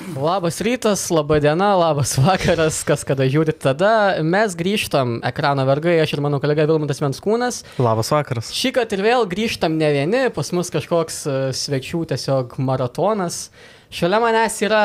Labas rytas, laba diena, labas vakaras, kas kada žiūrit tada. Mes grįžtam, ekrano vergai, aš ir mano kolega Vilmantas Venskūnas. Labas vakaras. Šį kartą ir vėl grįžtam ne vieni, pas mus kažkoks e, svečių tiesiog maratonas. Šalia manęs yra,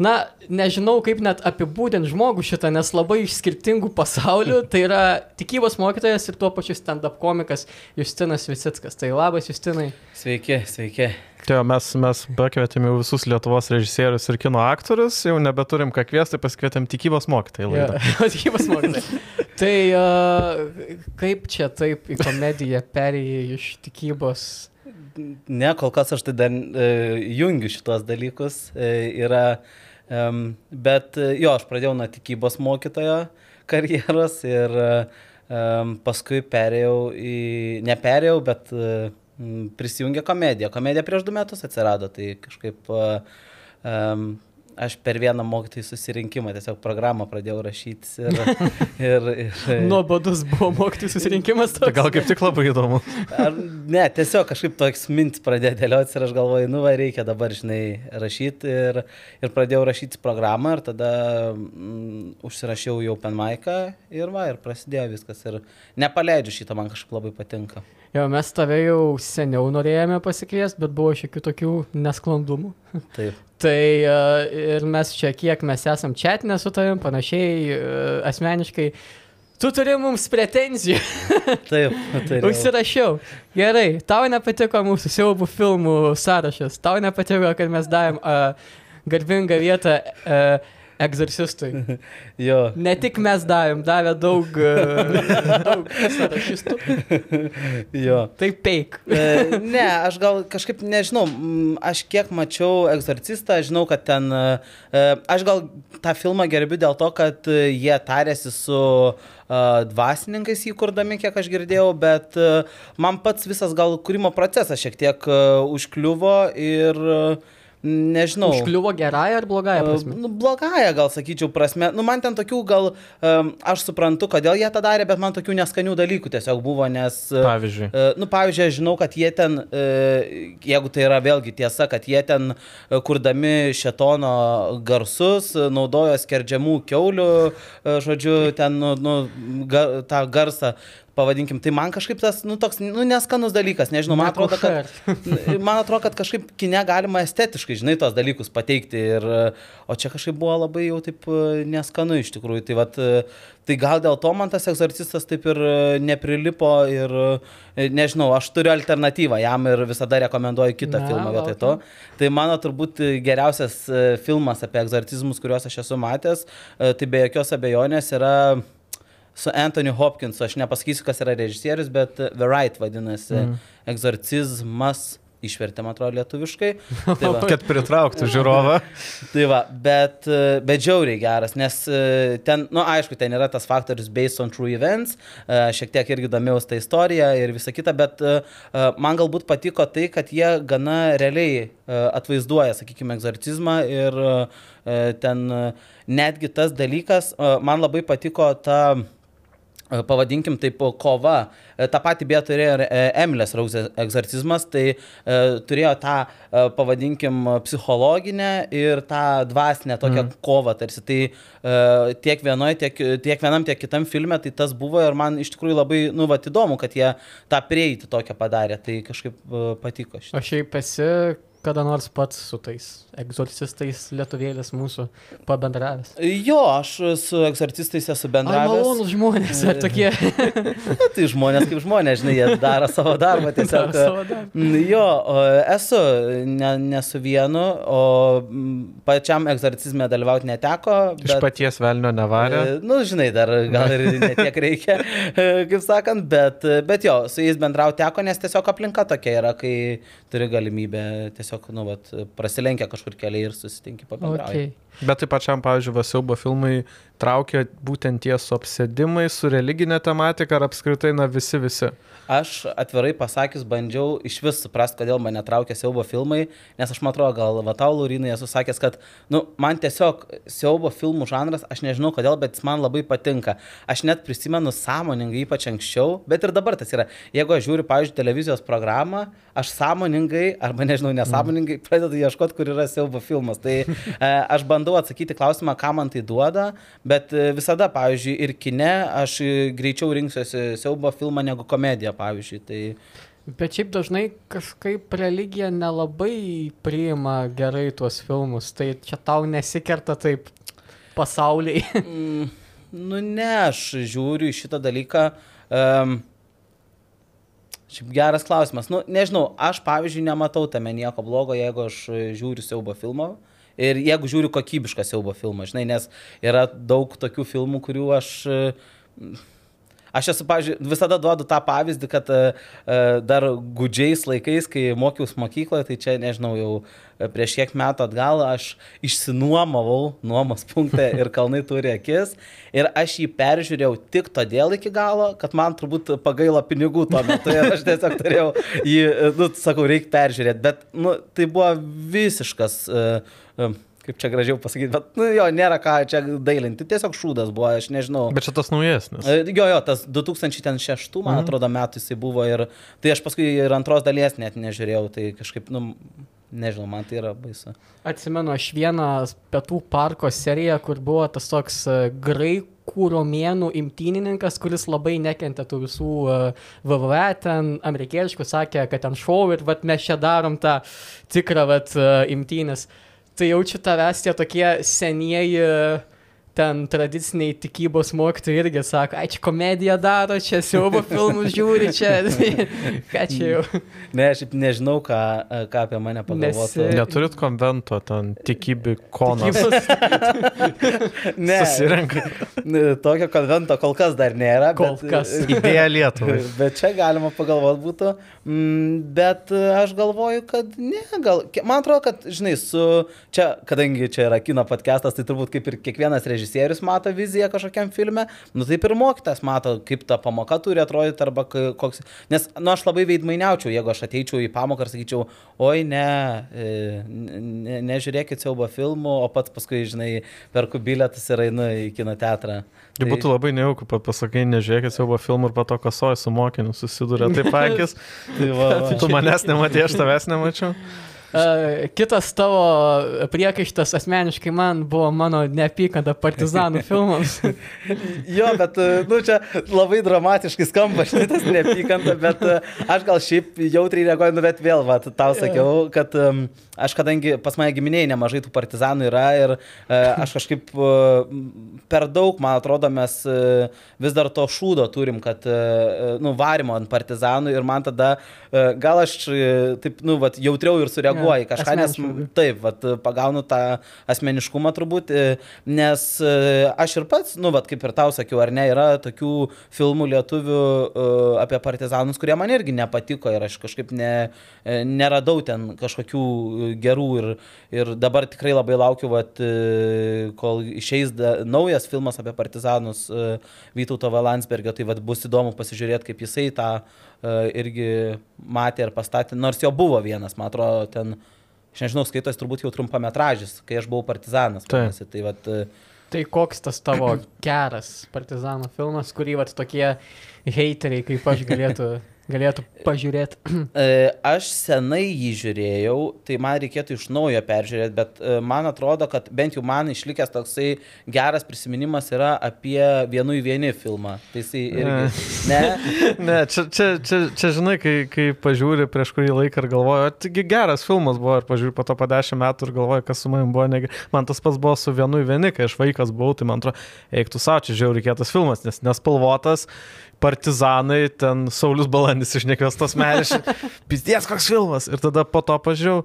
na, nežinau kaip net apibūdinti žmogų šitą, nes labai iš skirtingų pasaulių. Tai yra tikybos mokytojas ir tuo pačiu stand-up komikas Justinas Visickas. Tai labas, Justinai. Sveiki, sveiki. Tai mes, mes pakvietėme jau visus Lietuvos režisierius ir kino aktorius, jau nebeturim ką kviesti, pasikvietėm tikybos mokytojai laidą. Ja, tikybos mokytojai. tai uh, kaip čia taip į komediją perėjai iš tikybos? Ne, kol kas aš tai dar e, jungiu šitos dalykus. E, yra, e, bet jo, aš pradėjau nuo tikybos mokytojo karjeros ir e, paskui perėjau į, neperėjau, bet e, prisijungė komedija. Komedija prieš du metus atsirado, tai kažkaip um, aš per vieną mokytojų susirinkimą tiesiog programą pradėjau rašyti. Ir, ir, ir... Nuobodus buvo mokytojų susirinkimas. Tai gal kaip tik labai įdomu. Ar, ne, tiesiog kažkaip toks mintis pradėjo dėliotis ir aš galvoju, nu, va, reikia dabar, žinai, rašyti. Ir, ir pradėjau rašyti programą ir tada mm, užsirašiau jau penmaiką ir va, ir prasidėjo viskas. Ir nepaleidžiu šitą, man kažkaip labai patinka. Jo, mes tave jau seniau norėjome pasikviesti, bet buvo šiokių tokių nesklandumų. Taip. Tai uh, ir mes čia, kiek mes esam čia su tavim, panašiai uh, asmeniškai, tu turi mums pretenzijų. taip, taip. Užsirašiau. Gerai, tau nepatiko mūsų siaubų filmų sąrašas, tau nepatiko, kad mes davėm uh, garbingą vietą. Uh, Egzorcistui. jo. Ne tik mes davėm, davė daug, e, daug sąrašistų. jo. Tai peik. e, ne, aš gal kažkaip nežinau, aš kiek mačiau Egzorcistą, žinau, kad ten, e, aš gal tą filmą gerbiu dėl to, kad jie tarėsi su dvasininkais įkurdami, kiek aš girdėjau, bet man pats visas gal kūrimo procesas šiek tiek užkliuvo ir uh, nežinau. Užkliuvo gerąją ar blogąją prasme? Nu, blogąją gal sakyčiau prasme. Nu, man ten tokių gal, um, aš suprantu, kodėl jie tą darė, bet man tokių neskanių dalykų tiesiog buvo, nes... Pavyzdžiui. Uh, nu, pavyzdžiui, aš žinau, kad jie ten, uh, jeigu tai yra vėlgi tiesa, kad jie ten, uh, kurdami šetono garsus, uh, naudojo skerdžiamų keulių, uh, žodžiu, ten, nu, nu ga, tą garsą pavadinkim, tai man kažkaip tas, nu, toks, nu, neskanus dalykas, nežinau, man atrodo, kad, man atrodo, kad kažkaip kine galima estetiškai, žinai, tos dalykus pateikti, ir, o čia kažkaip buvo labai jau taip e, neskanu iš tikrųjų, tai, vat, e, tai gal dėl to man tas egzorcistas taip ir e, neprilipo ir, nežinau, aš turiu alternatyvą jam ir visada rekomenduoju kitą Na, filmą vietoj to. Tai mano turbūt geriausias filmas apie egzorcizmus, kuriuos aš esu matęs, tai be jokios abejonės yra su Anthony Hopkinsu, aš nepasakysiu, kas yra režisierius, bet The Right vadinasi, mm. Exorcizmas išvertėm, atrodo, lietuviškai. Tai va. Kad pritrauktų žiūrovą. tai va, bet, bet žiauriai geras, nes e, ten, na, nu, aišku, ten yra tas faktorius based on true events, e, šiek tiek irgi domėjausi tą istoriją ir visą kitą, bet e, man galbūt patiko tai, kad jie gana realiai atvaizduoja, sakykime, egzorcizmą ir ten netgi tas dalykas, man labai patiko ta pavadinkim taip, kova. E, Ta pati beje turėjo ir e, Emilės Rausės egzorcizmas, tai e, turėjo tą, e, pavadinkim, psichologinę ir tą dvasinę tokią mm. kovą tarsi. Tai e, tiek, vienoj, tiek, tiek vienam, tiek kitam filme tai tas buvo ir man iš tikrųjų labai, nu, va, įdomu, kad jie tą prieiti tokią padarė. Tai kažkaip e, patiko šitą. O šiaip esi kada nors pats su tais egzorcistais lietuvėlis mūsų pabendravęs? Jo, aš su egzorcistais esu bendravęs. Malonus žmonės, ar tokie? Na, tai žmonės kaip žmonės, žinai, jie daro savo darbą tiesiog. Savo darbą. Jo, esu, ne, nesu vienu, o pačiam egzorcizme dalyvauti neteko. Bet, Iš paties velnio nevarė. Na, nu, žinai, dar gal ir netiek reikia, kaip sakant, bet, bet jo, su jais bendrauti teko, nes tiesiog aplinka tokia yra, kai turi galimybę tiesiog tiesiog, nu, vat, prasilenkia kažkur keliai ir susitinki pabendrauti. Okay. Bet taip pačiam, pavyzdžiui, Vasiaubo filmai traukia būtent tie su apsėdimai, su religinė tematika ar apskritai, na, visi visi? Aš atvirai pasakius bandžiau iš vis suprasti, kodėl mane traukia siaubo filmai, nes aš man atrodo, gal va tau, Laurinai, esu sakęs, kad, nu, man tiesiog siaubo filmų žanras, aš nežinau kodėl, bet jis man labai patinka. Aš net prisimenu sąmoningai, ypač anksčiau, bet ir dabar tas yra. Jeigu aš žiūriu, pavyzdžiui, televizijos programą, aš sąmoningai, arba nežinau, nesąmoningai pradedu ieškoti, kur yra siaubo filmas. Tai e, aš bandau atsakyti klausimą, ką man tai duoda, bet e, visada, pavyzdžiui, ir kine aš e, greičiau rinksiuosi siaubo filmą negu komediją pavyzdžiui. Tai... Bet šiaip dažnai kažkaip religija nelabai priima gerai tuos filmus, tai čia tau nesikerta taip pasauliai. mm, nu ne, aš žiūriu į šitą dalyką. Um, Šiaip geras klausimas. Nu, nežinau, aš pavyzdžiui nematau tame nieko blogo, jeigu aš žiūriu siaubo filmą. Ir jeigu žiūriu kokybišką siaubo filmą, žinai, nes yra daug tokių filmų, kurių aš... Uh, Aš esu, pavyzdžiui, visada duodu tą pavyzdį, kad uh, dar gudžiais laikais, kai mokiausi mokykloje, tai čia, nežinau, jau prieš kiek metų atgal aš išsinuomavau nuomos punktą ir kalnai turi akis. Ir aš jį peržiūrėjau tik todėl iki galo, kad man turbūt pagailo pinigų tuo metu. Ir aš tiesiog turėjau jį, nu, sakau, reikia peržiūrėti. Bet, nu, tai buvo visiškas... Uh, uh, kaip čia gražiau pasakyti, bet, nu, jo, nėra ką čia dailinti, tiesiog šūdas buvo, aš nežinau. Bet čia tas naujesnis. Jo, jo, tas 2006, man mhm. atrodo, metų jisai buvo ir tai aš paskui ir antros dalies net nežiūrėjau, tai kažkaip, nu, nežinau, man tai yra baisu. Atsimenu, aš vieną Pietų parko seriją, kur buvo tas toks graikų romėnų imtynininkas, kuris labai nekentė tų visų VVV, ten amerikiečių sakė, kad ten šou ir vat, mes čia darom tą tikrą vat, imtynės. Uh, tai jaučiu tavęs tie tokie senieji ten tradiciniai tikybos mokytojai irgi sako, ai čia komediją daro, čia siaubo filmus žiūri, čia, ką čia jau. Ne, aš nežinau, ką, ką apie mane pagalvotų. Nesi... Neturit konvento, ten tikybi konas. ne. Susirenka. Tokio konvento kol kas dar nėra. Kol bet, kas. Idėja Lietuvai. Bet čia galima pagalvoti būtų. Mm, bet aš galvoju, kad ne, gal, man atrodo, kad, žinai, su, čia, kadangi čia yra kino podcastas, tai turbūt kaip ir kiekvienas režisierius režisierius mato viziją kažkokiam filme, nu taip ir mokytas mato, kaip ta pamoka turi atrodyti arba koks. Nes, nu aš labai veidmainiaučiau, jeigu aš ateičiau į pamoką ir sakyčiau, oi ne, e, ne nežiūrėkit siaubo filmų, o pats paskui, žinai, perku bilietus ir einu į kino teatrą. Tai būtų labai nejaukų, pasakai, nežiūrėkit siaubo filmų ir pato kasoji su mokiniu susiduria taip akis. tai va, va. Tu manęs nematė, aš tavęs nemačiau. Kitas tavo priekaištas asmeniškai man buvo mano neapykanta partizanų filmams. jo, bet, nu, čia labai dramatiškai skamba šitas neapykanta, bet aš gal šiaip jautriai reaguoju, nu, bet vėl, va, tau sakiau, kad um, aš kadangi pas mane giminėjai nemažai tų partizanų yra ir uh, aš kažkaip uh, per daug, man atrodo, mes uh, vis dar to šūdo turim, kad, uh, nu, varimo ant partizanų ir man tada, uh, gal aš uh, taip, nu, va, jautriau ir sureaguoju reaguoji kažką, nes taip, vat, pagaunu tą asmeniškumą turbūt, e, nes e, aš ir pats, nu, vat, kaip ir tau sakiau, ar ne, yra tokių filmų lietuvių e, apie partizanus, kurie man irgi nepatiko ir aš kažkaip ne, neradau ten kažkokių gerų ir, ir dabar tikrai labai laukiu, vat, kol išeis da, naujas filmas apie partizanus Vytauto Valansbergio, tai vat, bus įdomu pasižiūrėti, kaip jisai tą irgi matė ir pastatė, nors jo buvo vienas, man atrodo, ten, aš nežinau, skaitos turbūt jau trumpametražis, kai aš buvau partizanas. Tai, tai, vat, tai koks tas tavo geras partizano filmas, kurį vat tokie heiteriai kaip aš galėtų galėtų pažiūrėti? E, aš senai jį žiūrėjau, tai man reikėtų iš naujo peržiūrėti, bet e, man atrodo, kad bent jau man išlikęs toksai geras prisiminimas yra apie vienų į vieni filmą. Tai jisai irgi. Ne, ne čia, čia, čia, čia žinai, kai, kai pažiūri prieš kurį laiką ir galvoju, taigi geras filmas buvo ir pažiūri po to po dešimt metų ir galvoju, kas su manim buvo. Negi... Man tas pats buvo su vienu į vieni, kai aš vaikas buvau, tai man atrodo, eiktų savo, čia žiauriai reikėtas filmas, nes nespalvotas partizanai, ten Saulis Balandis iš nekviestos medžių. Pizdės koks filmas. Ir tada po to pažiūrėjau.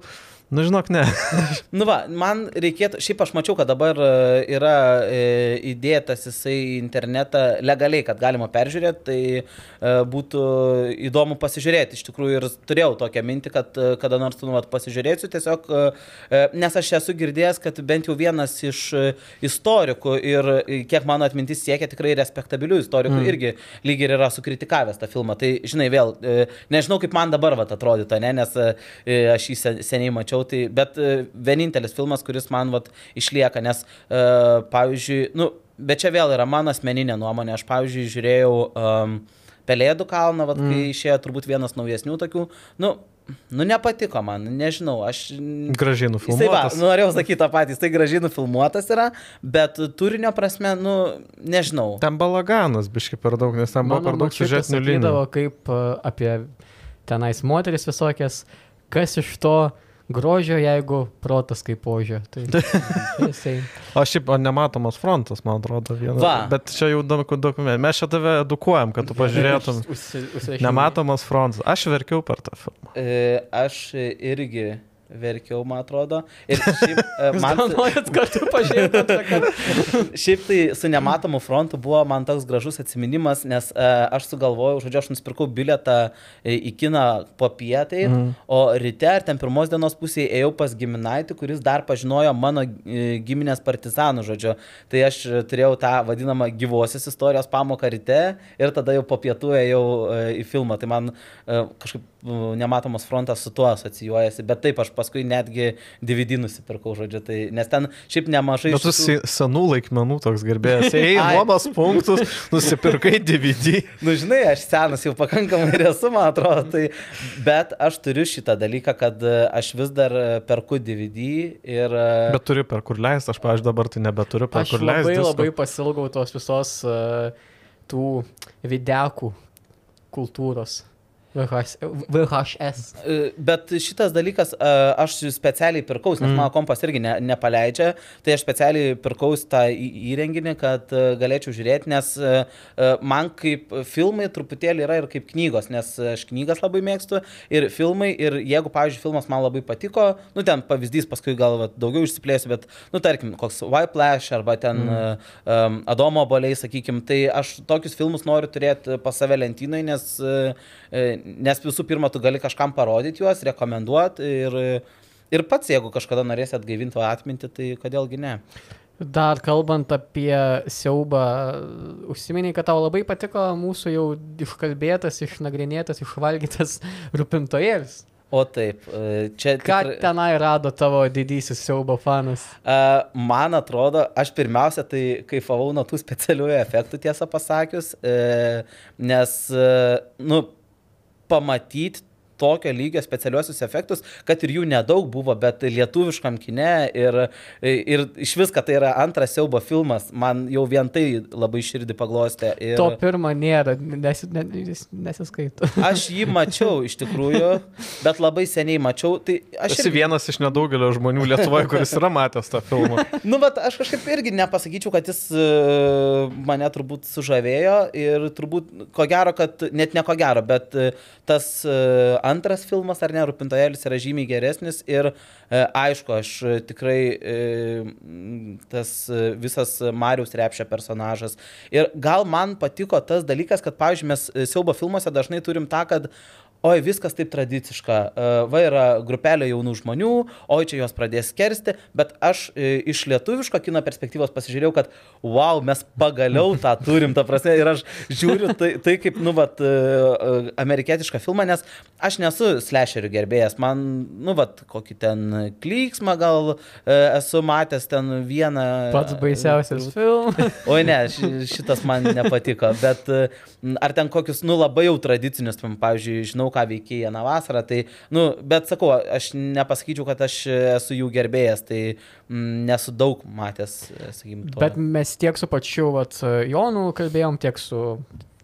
Nu, žinok, ne. Nu va, man reikėtų, šiaip aš mačiau, kad dabar e, yra e, įdėtas jisai į internetą legaliai, kad galima peržiūrėti, tai e, būtų įdomu pasižiūrėti. Iš tikrųjų ir turėjau tokią mintį, kad kada nors tu nu, vat, pasižiūrėsiu tiesiog, nes aš esu girdėjęs, kad bent jau vienas iš istorikų ir kiek mano atmintis siekia tikrai respektabilių istorikų mm. irgi lyg ir yra sukritikavęs tą filmą. Tai žinai, vėl, nežinau kaip man dabar vat, atrodytų, ne, nes aš jį sen- seniai mačiau, tai, bet e, vienintelis filmas, kuris man vat, išlieka, nes, e, pavyzdžiui, nu, bet čia vėl yra mano asmeninė nuomonė, aš, pavyzdžiui, žiūrėjau um, Pelėdų kalną, vat, kai išėjo turbūt vienas naujesnių tokių, nu, nu nepatiko man, nežinau, aš... Gražiai nufilmuotas. norėjau sakyti tą patį, jisai gražiai nufilmuotas yra, bet turinio prasme, nu, nežinau. Ten balaganas, biški per daug, nes ten buvo per daug močiutė siužetinių linijų. kaip e, apie tenais moteris visokias, kas iš to grožio, jeigu protas kaip požio. Tai jisai. O šiaip, o nematomas frontas, man atrodo, vienas. Va. Bet čia jau dokumentai. Mes čia tave edukuojam, kad tu pažiūrėtum. Nematomas frontas. Aš verkiau per tą filmą. E, aš irgi verkiau, man atrodo. Ir šiaip, e, man, gal norit kartu pažiūrėti? šiaip tai su nematomu frontu buvo man toks gražus atminimas, nes e, aš sugalvojau, žodžiu, aš nusipirkau biletą e, į kiną po pietai, mm. o ryte ar ten pirmos dienos pusėje ėjau pas giminaitį, kuris dar pažinojo mano giminės partizanų, žodžiu. Tai aš turėjau tą vadinamą gyvosios istorijos pamoką ryte ir tada jau po pietų ėjau į filmą. Tai man kažkaip nematomas frontas su tuo asocijuojasi, bet taip aš paskui netgi DVD nusipirkau, žodžiu, tai, nes ten šiaip nemažai... Bet tu šitų- se- senų laikmenų toks gerbėjas. Ei, nuomas punktus, nusipirkai DVD. Nu, žinai, aš senas jau pakankamai ir esu, man atrodo, tai, bet aš turiu šitą dalyką, kad e, aš vis dar e, perku DVD ir... e, Bet turi per kur leisti, aš, pavyzdžiui, dabar tai nebeturiu per Aš kur leisti. labai labai pasilgau tos visos uh, tų videkų kultūros. VHS. VHS. E, Bet šitas dalykas e, aš specialiai pirkaus, nes mm. mano kompas irgi ne, nepaleidžia, tai aš specialiai pirkaus tą įrenginį, kad e, galėčiau žiūrėti, nes man kaip filmai truputėlį yra ir kaip knygos, nes aš knygas labai mėgstu ir filmai, ir jeigu, pavyzdžiui, filmas man labai patiko, nu ten pavyzdys, paskui gal vat, daugiau išsiplėsiu, bet, nu tarkim, koks Whiplash arba ten mm. um, Adomo boliai, sakykim, tai aš tokius filmus noriu turėti pas save lentynai, nes, nes visų pirma, tu gali kažkam parodyti juos, rekomenduoti ir, ir pats, jeigu kažkada norėsi atgaivinti atmintį, tai kodėlgi ne. Dar kalbant apie siaubą, užsiminiai, kad tau labai patiko mūsų jau iškalbėtas, išnagrinėtas, išvalgytas rūpintojėlis. O taip, e, čia... Ką tikrai- tenai rado tavo didysis siaubo fanas? A, Man atrodo, aš pirmiausia tai kaifavau nuo tų specialiųjų efektų, tiesą pasakius, e, nes, e, nu, pamatyti tokio lygio specialiuosius efektus, kad ir jų nedaug buvo, bet lietuviškam kine ir, ir iš viską tai yra antras siaubo filmas, man jau vien tai labai širdį paglostė. Ir... To pirmo nėra, nes, ne, jis nesiskaito. Aš jį mačiau iš tikrųjų, bet labai seniai mačiau. Tai aš Esi vienas iš nedaugelio žmonių Lietuvoje, kuris yra matęs tą filmą. Nu, bet aš kažkaip irgi nepasakyčiau, kad jis e, mane turbūt sužavėjo ir turbūt, ko gero, kad net ne ko gero, bet e, tas e, antras filmas, ar ne, Rūpintojėlis yra žymiai geresnis ir e, aišku, aš tikrai e, tas e, visas Marius Repšė personažas. Ir gal man patiko tas dalykas, kad, pavyzdžiui, mes e, siaubo filmuose dažnai turim tą, kad Oi, viskas taip tradiciška. E, Va yra grupelė jaunų žmonių, oi čia jos pradės kersti, bet aš e, iš lietuviško kino perspektyvos pasižiūrėjau, kad wow, mes pagaliau tą turim, ta prasme, ir aš žiūriu tai, tai kaip, nu, vat, e, amerikietišką filmą, nes aš nesu slasherių gerbėjas, man, nu, vat, kokį ten klyksmą gal esu matęs ten vieną. Pats baisiausias filmas. Oi ne, ši- šitas man nepatiko, bet ar ten kokius, nu, labai jau tradicinius, pavyzdžiui, žinau, ką veikia Jana vasarą, tai, nu, bet sakau, aš nepasakyčiau, kad aš esu jų gerbėjas, tai mm, nesu daug matęs, e, sakykim, to. Bet mes tiek su pačiu vat, Jonu kalbėjom, tiek su,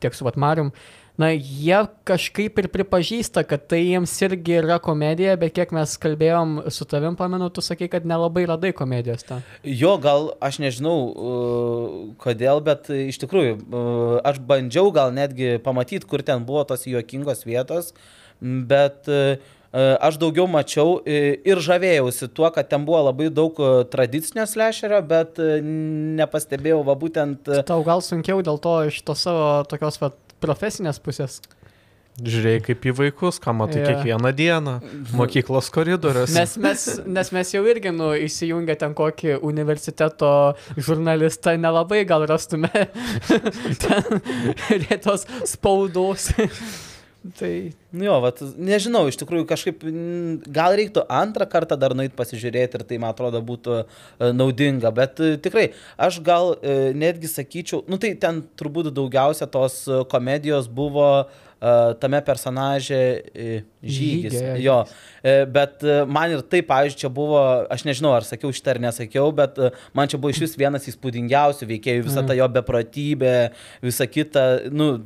tiek su vat, Marium. Na, jie kažkaip ir pripažįsta, kad tai jiems irgi yra komedija, bet kiek mes kalbėjom su tavim, pamenu, tu sakai, kad nelabai radai komedijos ten. Jo, gal aš nežinau uh, kodėl, bet iš tikrųjų uh, aš bandžiau gal netgi pamatyti, kur ten buvo tos juokingos vietos, bet uh, aš daugiau mačiau ir žavėjausi tuo, kad ten buvo labai daug tradicinio slasherio, bet nepastebėjau va būtent... Tau gal sunkiau dėl to iš to savo tokios va, profesinės pusės. Žiūrėjai kaip į vaikus, ką matai Jo. kiekvieną dieną, mokyklos koridoriuose. Nes mes, nes mes jau irgi, nu, įsijungę ten kokį universiteto žurnalistą, nelabai gal rastume ten rėtos spaudos. Tai Nu jo, vat, nežinau, iš tikrųjų kažkaip mm, gal reiktų antrą kartą dar nueit pasižiūrėti ir tai, man atrodo, būtų e, naudinga, bet e, tikrai aš gal e, netgi sakyčiau, nu tai ten turbūt daugiausia tos komedijos buvo e, tame personaže žygis. Žygė, Jo, bet man ir tai, pavyzdžiui, čia buvo, aš nežinau, ar sakiau šitą ar nesakiau, bet man čia buvo iš vis vienas įspūdingiausių veikėjų, visa ta jo beprotybė, visa kita, nu,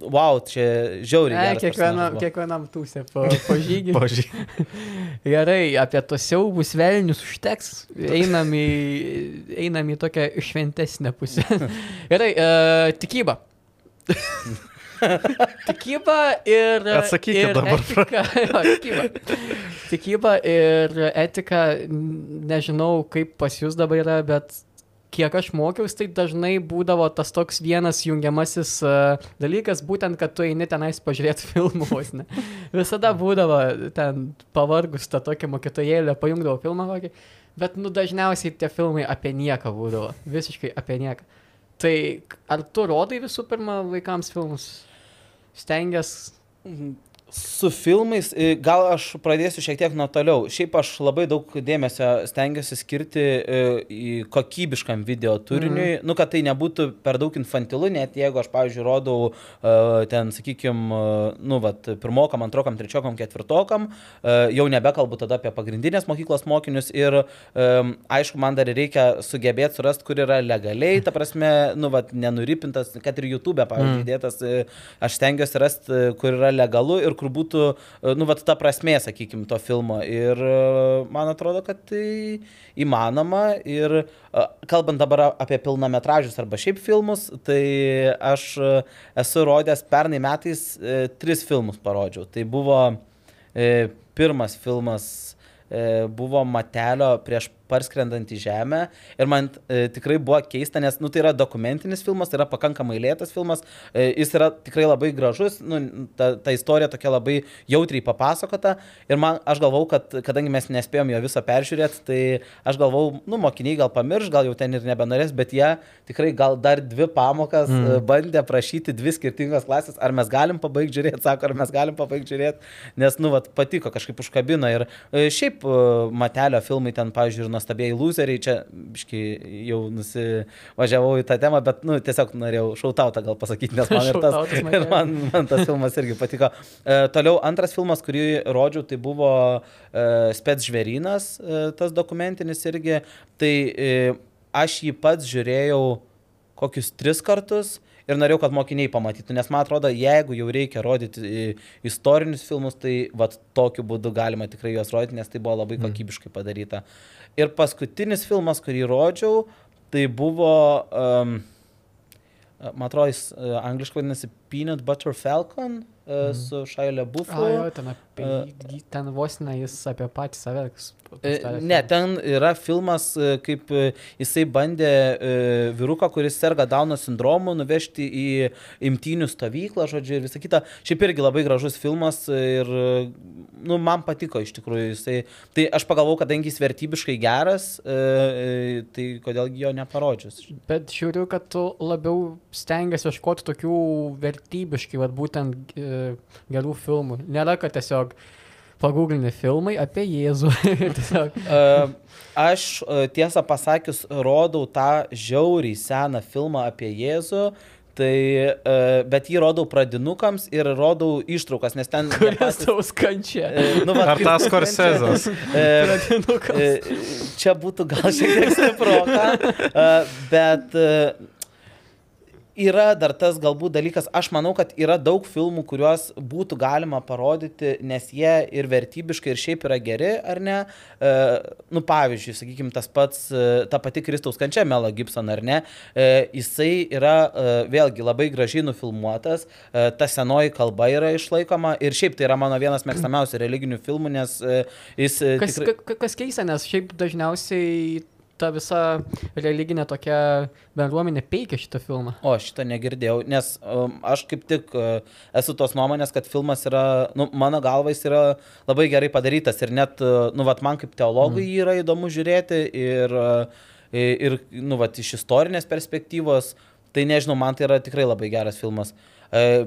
wow, čia žiauriai. ne, kiekvienam, kiekvienam tūsė po, po žygį. Pavyzdžiui, Gerai, apie tos siaubus velnius užteks. Einam į, einam į tokią šventesnę pusę. Gerai, uh, tikyba. tikyba ir... Atsakykit ir dabar. Etika, jo, tikyba. tikyba ir etika, nežinau kaip pas jūs dabar yra, bet kiek aš mokiausi, tai dažnai būdavo tas toks vienas jungiamasis uh, dalykas, būtent, kad tu eini tenais pažiūrėti filmų vos ne. Visada būdavo ten pavargus tą tokią mokytojėlę, pajungdavo filmą kokį, bet nu dažniausiai tie filmai apie nieką būdavo, visiškai apie nieką. Tai ar tu rodai visų pirma vaikams filmus? Stengiasi. Su filmais, gal aš pradėsiu šiek tiek nuo toliau. Šiaip aš labai daug dėmesio stengiuosi skirti kokybiškam video turiniui, mm. nu, kad tai nebūtų per daug infantilu, net jeigu aš, pavyzdžiui, rodau e, ten, sakykime, nu, vat, pirmokam, antrokam, trečiokam, ketvirtokam, e, jau nebekalbu tada apie pagrindinės mokyklos mokinius ir, e, aišku, man dar reikia sugebėti surasti, kur yra legaliai, ta prasme, nu, vat, nenuripintas, kad ir YouTube, pavyzdžiui, mm. dėtas, aš stengiuosi rasti, kur yra legalu ir kur būtų, e, nu, vat, ta prasme, sakykime, to filmo. Ir e, man atrodo, kad tai įmanoma. Ir e, kalbant dabar apie pilnametražius arba šiaip filmus, tai aš esu rodęs pernai metais tris filmus parodžiau. Tai buvo pirmas filmas buvo Matelio prieš parskrendant į žemę ir man e, tikrai buvo keista, nes nu, tai yra dokumentinis filmas, tai yra pakankamai lėtas filmas, e, jis yra tikrai labai gražus, nu, ta, ta istorija tokia labai jautriai papasakota ir man, aš galvau, kad kadangi mes nespėjom jo viso peržiūrėti, tai aš galvau, nu, mokiniai gal pamirš, gal jau ten ir nebenorės, bet jie tikrai gal dar dvi pamokas mm. bandė prašyti dvi skirtingos klasės, ar mes galim pabaigti žiūrėti, sako, ar mes galim pabaigti žiūrėti, nes, nu, vat, patiko, kažkaip užkabino ir e, šiaip e, Matelio filmai ten, pavyzdžiui, ir nuostabėjai loseriai, čia, biški, jau nusivažiavau į tą temą, bet, nu, tiesiog norėjau šautautą gal pasakyti, nes man ir tas, ir man, man tas filmas irgi patiko. E, toliau antras filmas, kurį rodžiau, tai buvo e, Spets žvėrynas, e, tas dokumentinis irgi, tai e, aš jį pats žiūrėjau kokius tris kartus ir norėjau, kad mokiniai pamatytų, nes man atrodo, jeigu jau reikia rodyti e, istorinius filmus, tai vat tokiu būdu galima tikrai juos rodyti, nes tai buvo labai kokybiškai padaryta. Ir paskutinis filmas, kurį rodžiau, tai buvo, um, man atrodo, jis uh, angliškai vadinasi Peanut Butter Falcon uh, su Šailė Bufu. A, jo, ten, apie, jį- ten vos ne jis apie patį save. E, Ne, ten yra filmas, kaip jisai bandė vyruką, kuris serga Dauno sindromu, nuvežti į imtynių stovyklą, žodžiu, ir visą kitą. Šiaip irgi labai gražus filmas ir, nu, man patiko iš tikrųjų jisai. Tai aš pagalvojau, kadangi jis vertybiškai geras, tai kodėl jo neparodžius. Bet žiūriu, kad tu labiau stengiasi ieškoti tokių vertybiškai, vad būtent e, gerų filmų. Nėra, kad tiesiog pagūglinė filmai apie Jėzų. E, Aš e, tiesą pasakius, rodau tą žiauriai seną filmą apie Jėzų. Tai, bet jį rodau pradinukams ir rodau ištraukas, nes ten... kuris tau skančia. nu, va, Ar tas Scorsese'as? Pradinukas. e, Čia būtų gal šiek tiek stiproka, bet yra dar tas galbūt dalykas, aš manau, kad yra daug filmų, kuriuos būtų galima parodyti, nes jie ir vertybiškai, ir šiaip yra geri, ar ne? E, nu, pavyzdžiui, sakykime, tas pats, e, ta pati Kristaus kančia Melo Gibson, ar ne? E, jisai yra e, vėlgi labai gražiai nufilmuotas, e, ta senoji kalba yra išlaikoma ir šiaip tai yra mano vienas mėgstamiausių religinių filmų, nes e, jis... e, Kas, tikrai- ka- kas keista, nes šiaip dažniausiai ta visa religinė tokia bendruomenė peikia šitą filmą. O, šito negirdėjau, nes um, aš kaip tik uh, esu tos nuomonės, kad filmas yra, nu, mano galva jis yra labai gerai padarytas ir net, uh, nu, vat, man kaip teologui jį yra įdomu žiūrėti ir, uh, ir nu, vat, iš istorinės perspektyvos, tai nežinau, man tai yra tikrai labai geras filmas. Uh,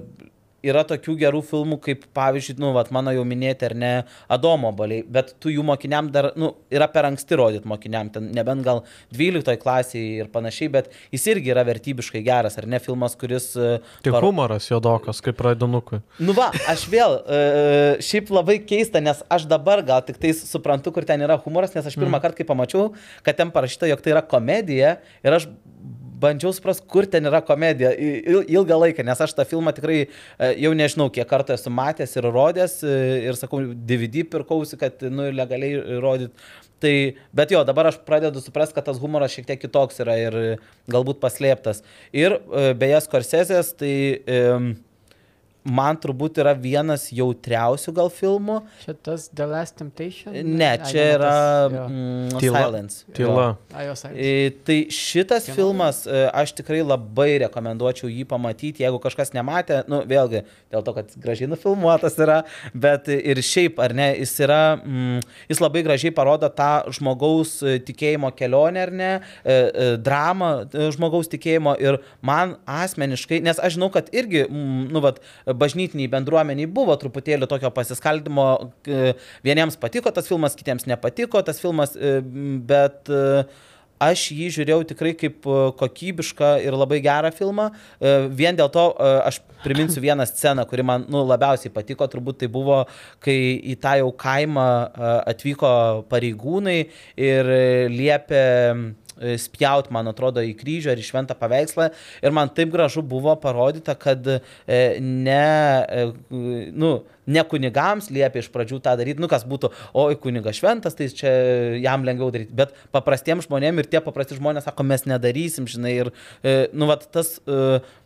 yra tokių gerų filmų, kaip pavyzdžiui, nu, vat, mano jau minėti ar ne, Adomo baliai, bet tu jų mokiniam dar, nu, yra per anksti rodyti mokiniam, ten nebent gal 12 klasėje ir panašiai, bet jis irgi yra vertybiškai geras, ar ne filmas, kuris... e, Tik paro- humoras jodokas, kaip pradinukui. Nu va, aš vėl, e, šiaip labai keista, nes aš dabar gal tik tai suprantu, kur ten yra humoras, nes aš pirmą kartą, kai pamačiau, kad ten parašyta, jog tai yra komedija ir aš bandžiau suprasti, kur ten yra komedija ilgą laiką, nes aš tą filmą tikrai e, jau nežinau, kiek kartų esu matęs ir rodęs e, ir sakau, DVD pirkausi, kad, nu, legaliai rodyti. Tai, bet jo, dabar aš pradedu suprasti, kad tas humoras šiek tiek kitoks yra ir galbūt paslėptas. Ir e, beje, Skorsesės, tai e, man turbūt yra vienas jautriausių gal filmų. Čia tas The Last Temptation? Ne, čia ne, yra tas, mm, Tyla. Silence. Tyla. Jos E, Tai šitas Kieno? filmas, e, aš tikrai labai rekomenduočiau jį pamatyti, jeigu kažkas nematė, nu vėlgi, dėl to, kad gražiai nufilmuotas yra, bet ir šiaip, ar ne, jis yra, mm, jis labai gražiai parodo tą žmogaus e, tikėjimo kelionę, ar ne, dramą žmogaus tikėjimo ir man asmeniškai, nes aš žinau, kad irgi, mm, nu, vat, bažnytiniai bendruomeniai buvo truputėlį tokio pasiskaldimo, e, vieniems patiko tas filmas, kitiems nepatiko tas filmas, e, bet e, Aš jį žiūrėjau tikrai kaip kokybišką ir labai gerą filmą. Vien dėl to aš priminsiu vieną sceną, kuri man nu, labiausiai patiko. Turbūt tai buvo, kai į tą jau kaimą atvyko pareigūnai ir liepė spjaut, man atrodo, į kryžių ar į šventą paveikslą. Ir man taip gražu buvo parodyta, kad e, ne, e, nu, ne kunigams liepia iš pradžių tą daryti, nu kas būtų, oi kunigas šventas, tai čia jam lengviau daryti, bet paprastiems žmonėms ir tie paprasti žmonės sako, mes nedarysim, žinai, ir, e, nu, vat tas e, pa-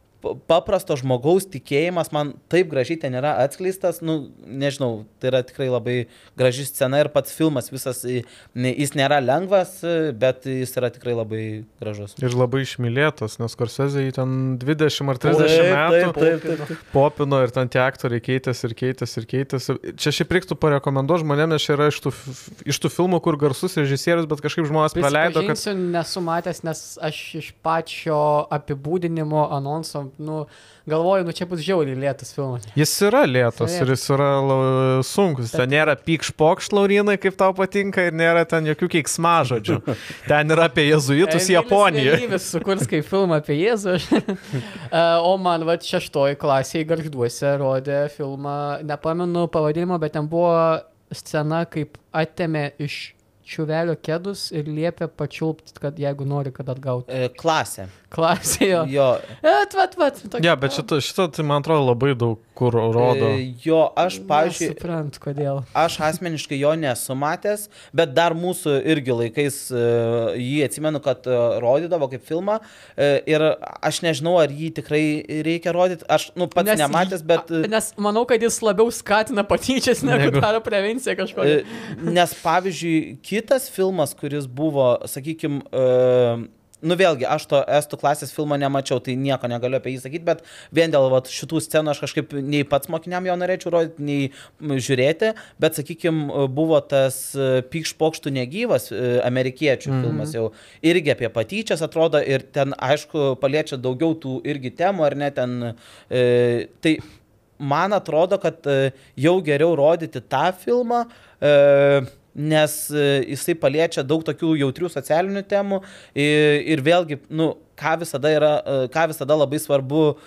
paprasto žmogaus tikėjimas man taip gražiai ten yra atskleistas, nu, nežinau, tai yra tikrai labai graži scena ir pats filmas visas, jis nėra lengvas, bet jis yra tikrai labai gražus. Ir labai išmylėtas, nes Korsezė jį ten 20 ar 30 metų taip, taip, taip. popino ir ten tie aktoriai keitėsi ir keitėsi ir keitėsi. Čia šiaip reiktų parekomenduoti žmonėms, nes čia yra iš tų, iš tų filmų, kur garsus režisierius, bet kažkaip žmonės praleido, kad... Nesu matęs, nes aš iš pačio apibūdinimo anonso, nu, galvoju, nu čia bus žiauriai lėtas filmas. Jis yra lėtas Jis ir jis yra la- sunkus. Ten nėra pykšpokš, Laurinai, kaip tau patinka, ir nėra ten jokių keiksmažodžių. Ten yra apie jezuitus Japonijoje. Vis sukurs kaip filmą apie Jėzų. E, o man, va, šeštoji klasėje garžduose rodė filmą, nepamenu pavadinimo, bet ten buvo scena, kaip atėmė iš čiuvelio kėdus ir liepė pačiulpti, kad jeigu nori, kad atgautų. E, Klasė. Klasėje. Jo, Et, vat, vat. tokia- Ja, bet šitą, šitą, tai man atrodo, labai daug kur rodo. E, Jo, aš, pavyzdžiui, Suprantu, kodėl. aš asmeniškai jo nesu matęs, bet dar mūsų irgi laikais e, jį atsimenu, kad e, rodydavo kaip filmą e, ir aš nežinau, ar jį tikrai reikia rodyti. Aš, nu, pats Nes nematęs, bet... Nes manau, kad jis labiau skatina patyčias, negu Negu- daro prevenciją kažkokią. E, Nes, pavyzdžiui, kitas filmas, kuris buvo, sakykime, nu vėlgi, aš to estų klasės filmo nemačiau, tai nieko negaliu apie jį sakyti, bet vien dėl vat, šitų scenų aš kažkaip nei pats mokiniam jo norėčiau rodyti, nei žiūrėti, bet, sakykime, buvo tas e, pykšpokštų negyvas e, amerikiečių Mhm. filmas jau irgi apie patyčias atrodo ir ten, aišku, paliečia daugiau tų irgi temų, ar ne ten. E, tai man atrodo, kad e, jau geriau rodyti tą filmą, e, nes e, jisai paliečia daug tokių jautrių socialinių temų ir, ir vėlgi, nu, ką visada, yra, e, ką visada labai svarbu uh,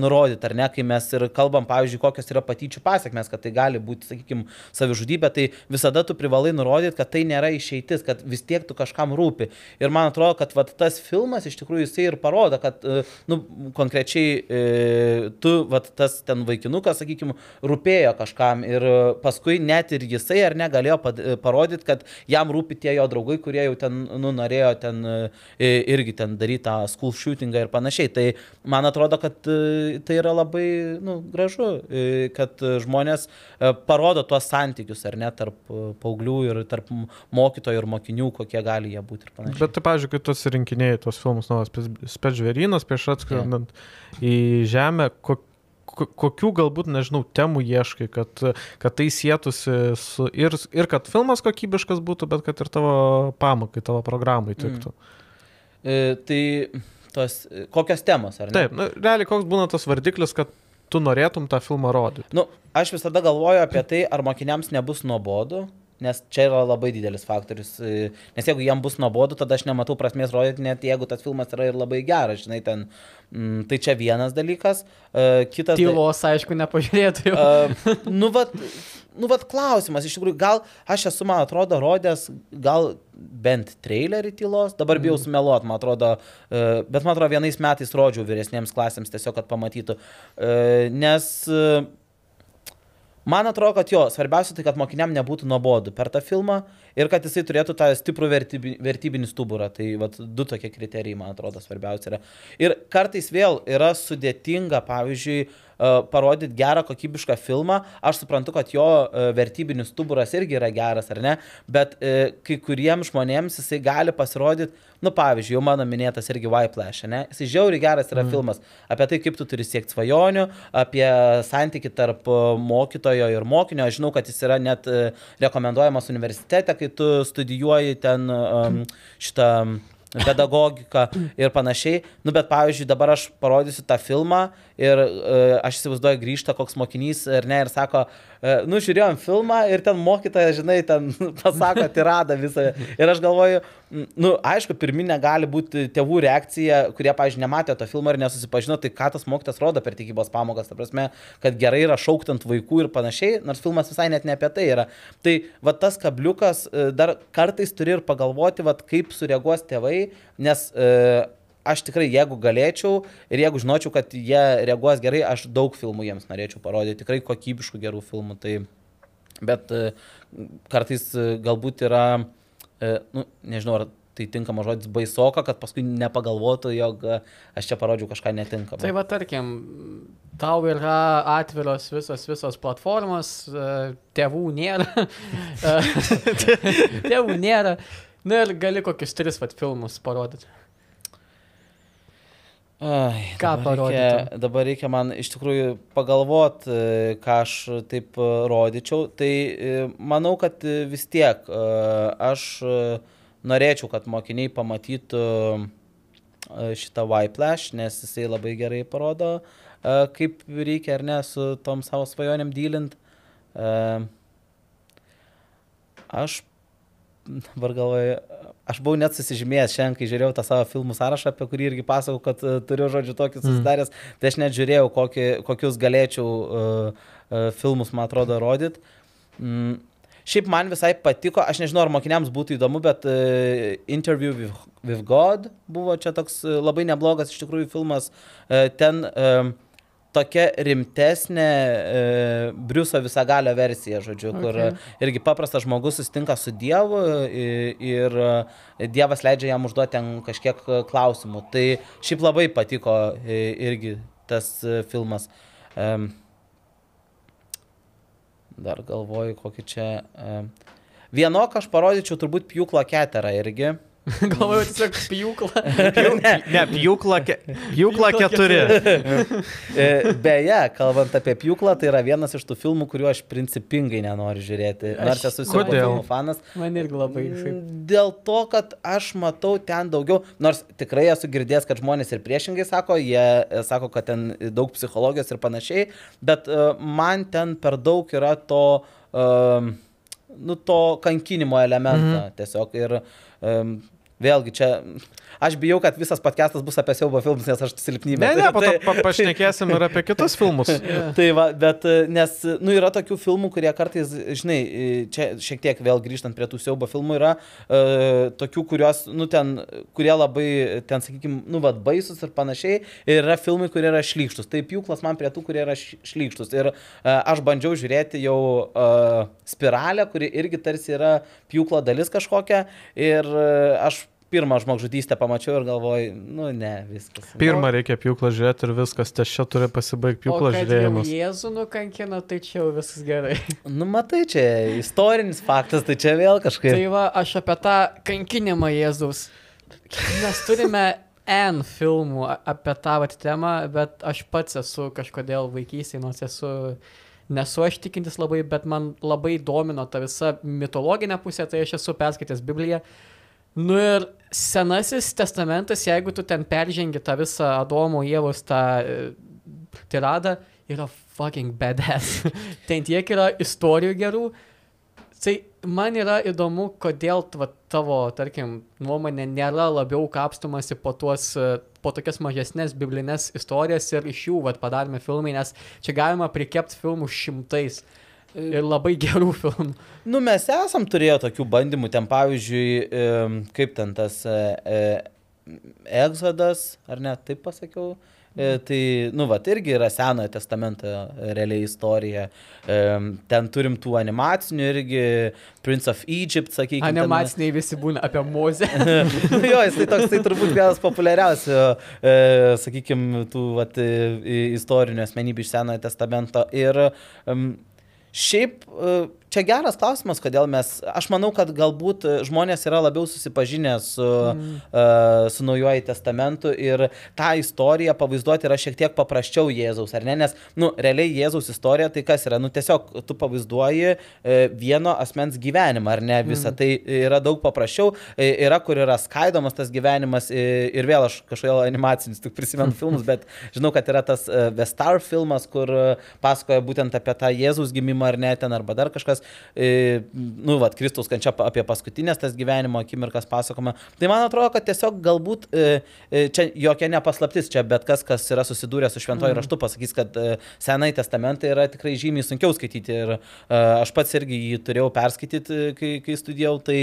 nurodyti, ar ne, kai mes ir kalbam, pavyzdžiui, kokios yra patyčių pasiekmes, kad tai gali būti, sakykime, savižudybė, tai visada tu privalai nurodyti, kad tai nėra išeitis, kad vis tiek tu kažkam rūpi. Ir man atrodo, kad vat, tas filmas iš tikrųjų jisai ir parodo, kad, uh, nu, konkrečiai uh, tu, vat, tas ten vaikinukas, sakykime, rūpėjo kažkam ir paskui net ir jisai ar negalėjo parodyti, kad jam rūpi tie jo draugai, kurie jau ten, nu, norėjo ten irgi ten daryti tą school shootingą ir panašiai. Tai man atrodo, kad e, tai yra labai nu, gražu, e, kad žmonės e, parodo tuos santykius, ar ne, tarp paauglių ir tarp mokytojų ir mokinių, kokie gali jie būti ir panašiai. Bet, tai, pavyzdžiui, kai tu atsirinkinėjai tuos filmus, nu, spečverinas prieš atskrendant yeah. į žemę, kokie kokių galbūt, nežinau, temų ieškai, kad, kad tai sėtųsi su ir, ir kad filmas kokybiškas būtų, bet kad ir tavo pamokai, tavo programai tiktų. Mm. E, tai tos, kokios temos, ar ne? Taip, nu, realiai koks būna tas vardiklis, kad tu norėtum tą filmą rodyti? Nu, aš visada galvoju apie tai, ar mokiniams nebus nuobodu, nes čia yra labai didelis faktorius. E, nes jeigu jam bus nuobodu, tada aš nematau prasmės rodyti, net jeigu tas filmas yra ir labai geras, žinai, ten. Mm, tai čia vienas dalykas. Uh, kitas. Tylos, aišku, nepažiūrėtų. Uh, nu, vat, nu, vat klausimas, iš tikrųjų, gal aš esu, man atrodo, rodęs, gal bent trailerį tylos, dabar bijau mhm. sumeluot, man atrodo, bet man atrodo, vienais metais rodžiau vyresniems klasėms tiesiog, kad pamatytų. Nes Man atrodo, kad jo, svarbiausia tai, kad mokiniam nebūtų nuobodu per tą filmą ir kad jisai turėtų tą stiprų vertybi, vertybinį stuburą. Tai vat, du tokie kriterijai, man atrodo, svarbiausia yra. Ir kartais vėl yra sudėtinga, pavyzdžiui, parodyti gerą kokybišką filmą. Aš suprantu, kad jo vertybinis stuburas irgi yra geras, ar ne, bet kai kuriems žmonėms jisai gali pasirodyti, nu pavyzdžiui, jau mano minėtas irgi Whiplash, ne, jisai žiauri geras yra mm. filmas apie tai, kaip tu turi siekti svajonių, apie santyki tarp mokytojo ir mokinio. Aš žinau, kad jis yra net rekomenduojamas universitete, kai tu studijuoji ten um, šitą pedagogiką ir panašiai. Nu, bet pavyzdžiui, dabar aš parodysiu tą filmą ir uh, aš įsivaizduoju, grįžta koks mokinys ir ne, ir sako, uh, nu, žiūrėjom filmą ir ten mokytoja, žinai, ten pasako tiradą visą. Ir aš galvoju, nu, aišku, pirminė gali būti tėvų reakcija, kurie, pavyzdžiui, nematė to filmo ir nesusipažino, tai ką tas mokytas rodo per tikybos pamokas, ta prasme, kad gerai yra šauktant vaikų ir panašiai, nors filmas visai net ne apie tai yra. Tai va tas kabliukas e, dar kartais turi ir pagalvoti, va kaip sureaguos tėvai, nes uh, aš tikrai, jeigu galėčiau ir jeigu žinočiau, kad jie reaguos gerai, aš daug filmų jiems norėčiau parodyti, tikrai kokybiškų gerų filmų. Tai, bet e, kartais e, galbūt yra, e, nu, nežinau, ar tai tinkamas žodis baisoka, kad paskui nepagalvotų, jog aš čia parodžiau kažką netinkamą. Tai va, tarkim, tau yra atviros visos, visos platformos, tėvų nėra. tėvų nėra. Na ir gali kokius tris vat filmus parodyti. Ai, ką parodyti? Dabar reikia man iš tikrųjų pagalvoti, e, ką aš taip e, rodyčiau. Tai e, manau, kad vis tiek aš norėčiau, kad mokiniai pamatytų šitą Whiplash, nes jisai labai gerai parodo, kaip reikia ar ne su tom savo svajonėm dylint. Aš dabar galvoju, aš buvau net susižymėjęs šiandien, kai žiūrėjau tą savo filmų sąrašą, apie kurį irgi pasakau, kad uh, turiu žodžiu tokius mm. susidaręs, tai aš net žiūrėjau, kokį, kokius galėčiau uh, uh, filmus, man atrodo, rodyti. Mm. Šiaip man visai patiko, aš nežinau, ar mokiniams būtų įdomu, bet uh, Interview with, with God buvo čia toks uh, labai neblogas iš tikrųjų filmas. Uh, ten uh, tokia rimtesnė e, Briuso visagalio versija, žodžiu, okay. kur irgi paprastas žmogus susitinka su Dievu ir, ir Dievas leidžia jam užduoti ten kažkiek klausimų. Tai šiaip labai patiko irgi tas filmas. E, dar galvoju, kokį čia. E, Vienok aš parodyčiau turbūt pjūklą keterą irgi. Galvoju, tiesiog pjūklą. ne, ne pjūklą, ke, pjūklą keturi. E, beje, kalbant apie pjūklą, tai yra vienas iš tų filmų, kuriuo aš principingai nenoriu žiūrėti. Nors esu filmų fanas. Man irgi labai šiaip. Dėl to, kad aš matau ten daugiau, nors tikrai esu girdėjęs, kad žmonės ir priešingai sako, jie e, sako, kad ten daug psichologijos ir panašiai, bet uh, man ten per daug yra to... Uh, nu, to kankinimo elementą. Mm -hmm. Tiesiog ir um, vėlgi čia, aš bijau, kad visas podcastas bus apie siaubo filmus, nes aš silpnybė. Ne, ne, po to tai, pa pašnekėsim ir apie kitus filmus. tai va, bet, e, nes, nu, yra tokių filmų, kurie kartais, žinai, e, čia šiek tiek vėl grįžtant prie tų siaubo filmų, yra uh, tokių, kurios, nu, ten, kurie labai, ten, sakykime, nu, vad, baisus ir panašiai, ir yra filmai, kurie yra šlykštus. Tai pjūklas man prie tų, kurie yra šlykštus. Ir uh, aš bandžiau žiūrėti jau uh, spiralę, kuri irgi tarsi yra pjūklo dalis kažkokia, ir uh, aš pirmą žmogžudystę pamačiau ir galvoju, nu, ne, viskas. Pirmą reikia pjūklą žiūrėti ir viskas, ties čia turi pasibaigti O pjūklo kad jau žiūrėjimas. Jėzų nukankino, tai čia jau viskas gerai. Nu, matai, čia istorinis faktas, tai čia vėl kažkaip. Tai va, aš apie tą kankinimą Jėzaus. Mes turime N filmų apie tą vat temą, bet aš pats esu kažkodėl vaikystėje, nors esu, nesu aš tikintis labai, bet man labai domino ta visa mitologinė pusė, tai aš esu perskaitęs Bibliją. Nu ir senasis testamentas, jeigu tu ten peržengi tą visą Adomo Jėvos tą e, tiradą, yra fucking badass. ten tiek yra istorijų gerų. Tai man yra įdomu, kodėl tva, tavo, tarkim, nuomonė nėra labiau kapstomasi po, tuos, e, po tokias mažesnės biblinės istorijas ir iš jų vat, padarėme filmai, nes čia galima prikepti filmų šimtais ir labai gerų filmų. Nu, mes esam turėję tokių bandymų, ten pavyzdžiui, kaip ten tas e, e, Egzodas, ar ne, taip pasakiau. E, tai, nu, va, irgi yra Senojo testamento realiai istorija. Ten turim tų animacinių irgi, Prince of Egypt, sakykime. Animaciniai visi būna apie mozę. jo, jis tai toks, tai turbūt vienas populiariausių, sakykime, tų vat, e, istorinių asmenybių iš Senojo testamento. Ir um, šiaip e, čia geras klausimas, kodėl mes, aš manau, kad galbūt e, žmonės yra labiau susipažinę su, mm. uh, su naujoji testamentu ir tą istoriją pavaizduoti yra šiek tiek paprasčiau Jėzaus, ar ne? Nes, nu, realiai Jėzaus istorija tai kas yra? Nu, tiesiog tu pavaizduoji uh, vieno asmens gyvenimą, ar ne? Visą mm. tai yra daug paprasčiau, e, yra kur yra skaidomas tas gyvenimas e, ir vėl aš kažkodėl animacinis tik prisimenu filmus, bet žinau, kad yra tas Vestar filmas, kur pasakoja būtent apie tą Jėzaus gimimą ar ne ten, arba dar kažkas, e, nu, vad, Kristaus kančia apie paskutinės tas gyvenimo akimirkas pasakoma. Tai man atrodo, kad tiesiog galbūt e, e, čia jokia nepaslaptis, čia bet kas, kas yra susidūręs su šventoju mm. raštu, pasakys, kad e, Senai testamentai yra tikrai žymiai sunkiau skaityti ir aš pats irgi jį turėjau perskaityti, kai, kai studijavau, tai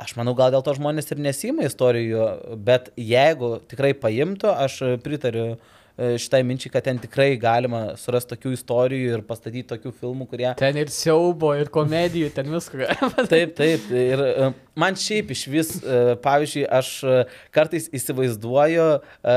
Aš manau, gal dėl to žmonės ir nesima istorijų, bet jeigu tikrai paimtų, aš pritariu e, šitai minčiai, kad ten tikrai galima surasti tokių istorijų ir pastatyti tokių filmų, kurie... Ten ir siaubo, ir komedijų, ten visko. galima. Taip, taip. Ir e, man šiaip iš vis, e, pavyzdžiui, aš e, kartais įsivaizduoju e,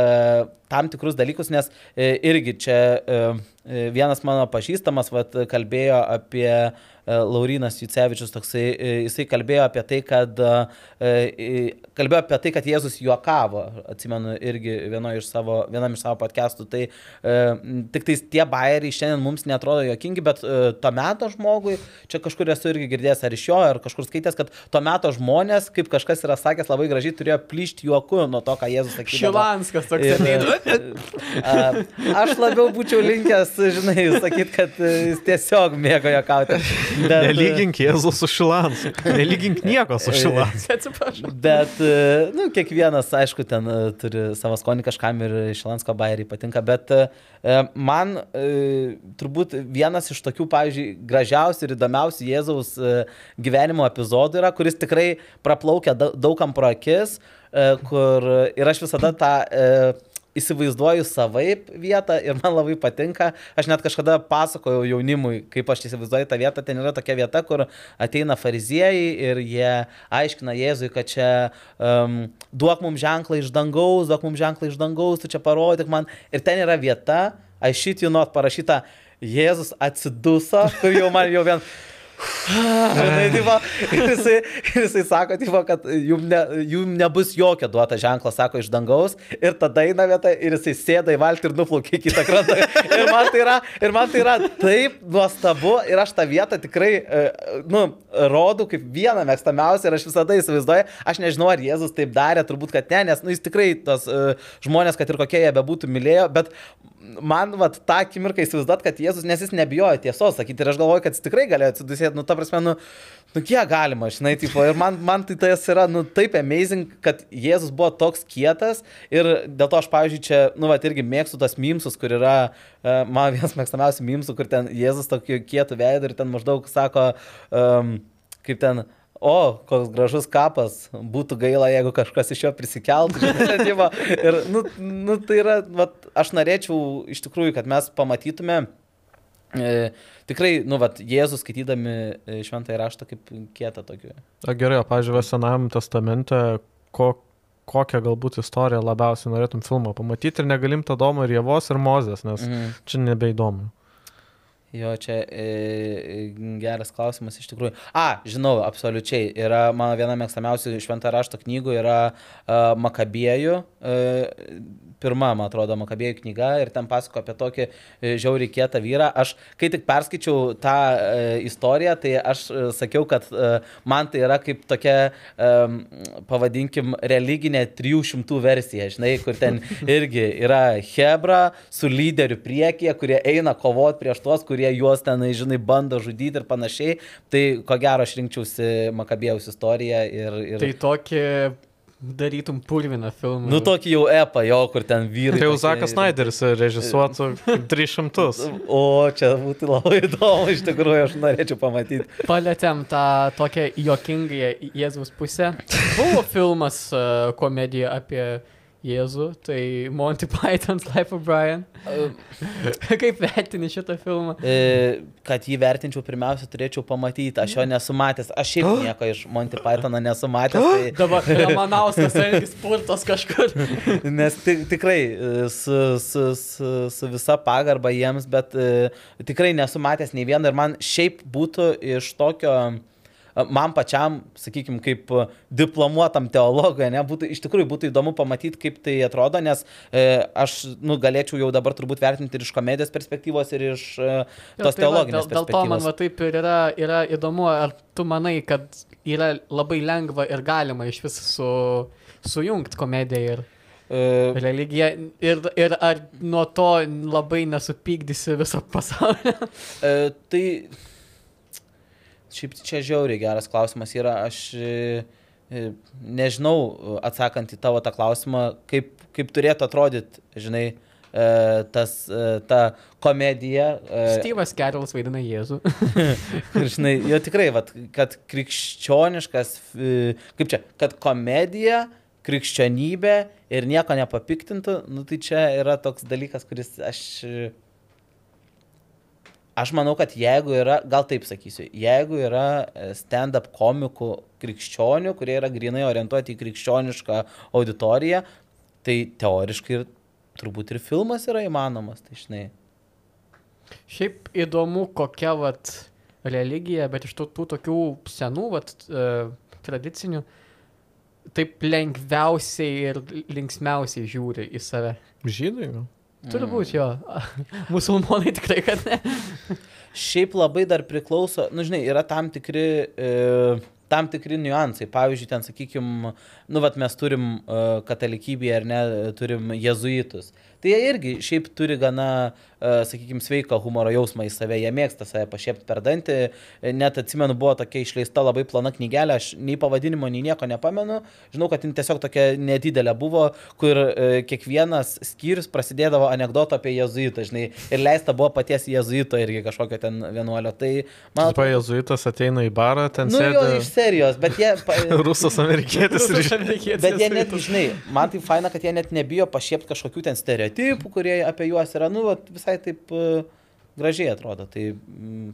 tam tikrus dalykus, nes e, irgi čia e, e, vienas mano pažįstamas vat, kalbėjo apie e, Laurinas Jucevičius, toksai, e, jisai kalbėjo apie tai, kad, e, e, kalbėjo apie tai, kad Jėzus juokavo, atsimenu irgi iš savo, vienam iš savo podcastų, tai e, tik tais tie bairiai šiandien mums netrodo juokingi, bet e, to meto žmogui, čia kažkur esu irgi girdėjęs ar iš jo, ar kažkur skaitęs, kad to meto žmonės, kaip kažkas yra sakęs, labai gražiai turėjo plyšti juoku nuo to, ką Jėzus sakė. Šilanskas toks Ir, a, aš labiau būčiau linkęs, žinai, sakyti, kad e, jis tiesiog mėgo juokauti. Bet, Nelygink Jėzų su Šilansu. Nelygink nieko su Šilansu. Atsiprašau. Bet, e, nu, kiekvienas, aišku, ten e, turi savo skonį kažkam ir Šilansko bairiai patinka, bet e, man e, turbūt vienas iš tokių, pavyzdžiui, gražiausių ir įdomiausių Jėzaus e, gyvenimo epizodų yra, kuris tikrai praplaukia da- daugam pro akis, e, kur ir aš visada tą e, įsivaizduoju savaip vietą ir man labai patinka. Aš net kažkada pasakojau jaunimui, kaip aš įsivaizduoju tą vietą. Ten yra tokia vieta, kur ateina fariziejai ir jie aiškina Jėzui, kad čia um, duok mums ženklą iš dangaus, duok mums ženklą iš dangaus, tu čia parodyk man. Ir ten yra vieta, aš šit jų not parašyta, Jėzus atsiduso, kur jau man jau vien... Žinai, tipo, ir, jisai, ir jisai sako, tipo, kad jum, ne, jum nebus jokio duota ženklo, sako, iš dangaus. Ir tada eina vieta ir jisai sėda į valtį ir nuplaukia į kitą krantą. Ir man tai yra, ir man tai yra taip nuostabu. Ir aš tą vietą tikrai, e, nu, rodau kaip vieną mėgstamiausią ir aš visada įsivaizduoju. Aš nežinau, ar Jėzus taip darė, turbūt, kad ne, nes, nu, jis tikrai tos uh, žmonės, kad ir kokie jie bebūtų, mylėjo, bet man, vat, tą akimirką įsivaizduot, kad Jėzus, nes jis nebijojo tiesos sakyti ir aš galvoju, kad jis tikrai galėjo atsidusėti pasėti, nu, ta prasme, nu, nu, kiek galima, žinai, tipo, ir man, man tai tas yra, nu, taip amazing, kad Jėzus buvo toks kietas ir dėl to aš, pavyzdžiui, čia, nu, va, irgi mėgstu tas mimsus, kur yra, uh, man vienas mėgstamiausių mimsų, kur ten Jėzus tokiu kietu veidu ir ten maždaug sako, um, kaip ten, o, koks gražus kapas, būtų gaila, jeigu kažkas iš jo prisikeltų. ir, nu, nu, tai yra, va, aš norėčiau iš tikrųjų, kad mes pamatytume, e, tikrai, nu, va, Jėzus skaitydami e, šventąjį raštą kaip kietą tokį. A, gerai, o pažiūrėjau, Senajame testamente, ko, kokią galbūt istoriją labiausiai norėtum filmą pamatyti ir negalim Tadomo ir Jėvos ir Mozės, nes Mhm. čia nebeįdomu. Jo, čia e, geras klausimas iš tikrųjų. A, žinau, absoliučiai. Yra mano viena mėgstamiausių šventą rašto knygų, yra uh, Makabėjų. Uh, pirma, man atrodo, Makabėjų knyga ir ten pasako apie tokį e, žiauriai kietą vyrą. Aš, kai tik perskaičiau tą e, istoriją, tai aš e, sakiau, kad e, man tai yra kaip tokia, e, pavadinkim, religinė 300 versija, žinai, kur ten irgi yra Hebra su lyderiu priekyje, kurie eina kovoti prieš tuos, kurie juos ten, žinai, bando žudyti ir panašiai. Tai ko gero aš rinkčiausi Makabėjaus istoriją ir... ir... Tai tokį darytum purviną filmą. Nu, tokį jau epą, jo, kur ten vyrai. Tai jau Zakas Snyderis režisuotų 300. O, čia būtų labai įdomu, iš tikrųjų, aš norėčiau pamatyti. Palėtėm tą tokią juokingąją Jėzaus pusę. Buvo filmas uh, komedija apie Jėzų, tai Monty Python's Life of Brian. Kaip vertini šitą filmą? E, kad jį vertinčiau, pirmiausia, turėčiau pamatyti. Aš jo nesu matęs. Aš šiaip nieko iš Monty Pythono nesu matęs. Tai, Dabar Ramanauskas irgi spurtas kažkur. nes tik, tikrai e, su, su, su, su visa pagarba jiems, bet e, tikrai nesu matęs nei vieno ir man šiaip būtų iš tokio... Man pačiam, sakykime, kaip diplomuotam teologui, ne, būtų, iš tikrųjų būtų įdomu pamatyti, kaip tai atrodo, nes e, aš nu, galėčiau jau dabar turbūt vertinti ir iš komedijos perspektyvos, ir iš e, tos Jo, tai va, teologinės dėl, dėl to man perspektyvos. va, taip ir yra, yra įdomu, ar tu manai, kad yra labai lengva ir galima iš vis su, sujungti komediją ir E, religiją ir, ir ar nuo to labai nesupykdysi viso pasaulio. E, tai šiaip čia žiauriai geras klausimas yra. Aš e, e, nežinau, atsakant į tavo tą klausimą, kaip, kaip turėtų atrodyti, žinai, e, tas, ta komedija. Steve'as Kerelas vaidina Jėzų. Žinai, jo tikrai, vat, kad krikščioniškas, kaip čia, kad komedija, krikščionybė ir nieko nepapiktintų, nu tai čia yra toks dalykas, kuris aš... Aš manau, kad jeigu yra, gal taip sakysiu, jeigu yra e, stand-up komikų krikščionių, kurie yra grinai orientuoti į krikščionišką auditoriją, tai teoriškai ir turbūt ir filmas yra įmanomas, tai žinai. Šiaip įdomu, kokia vat religija, bet iš tų, tų tokių senų, vat, e, tradicinių, taip lengviausiai ir linksmiausiai žiūri į save. Žydai, gal? Turbūt jo. Musulmonai tikrai, kad ne. Šiaip labai dar priklauso, nu žinai, yra tam tikri, e, tam tikri niuansai. Pavyzdžiui, ten, sakykime, nu, vat mes turim e, katalikybėje ar ne, turim jezuitus. Tai jie irgi šiaip turi gana, e, sakykime, sveiką humoro jausmą į save, jie mėgsta save pašiepti per dantį. E, Net atsimenu, buvo tokia išleista labai plona knygelė, aš nei pavadinimo, nei nieko nepamenu. Žinau, kad jin tiesiog tokia nedidelė buvo, kur e, kiekvienas skyrius prasidėdavo anegdoto apie jezuitą, žinai, ir leista buvo paties jezuito irgi kažkokio ten vienuolio. Tai man Pa jezuitas ateina į barą, ten Nu, jo, iš sėdi serijos, bet jie... Rusas amerikietis ir bet jie net, žinai, man tai faina, kad jie net nebijo pašiepti kažkokių ten stereotipų, kurie apie juos yra, nu, vat, visai taip uh, gražiai atrodo. Tai, mm,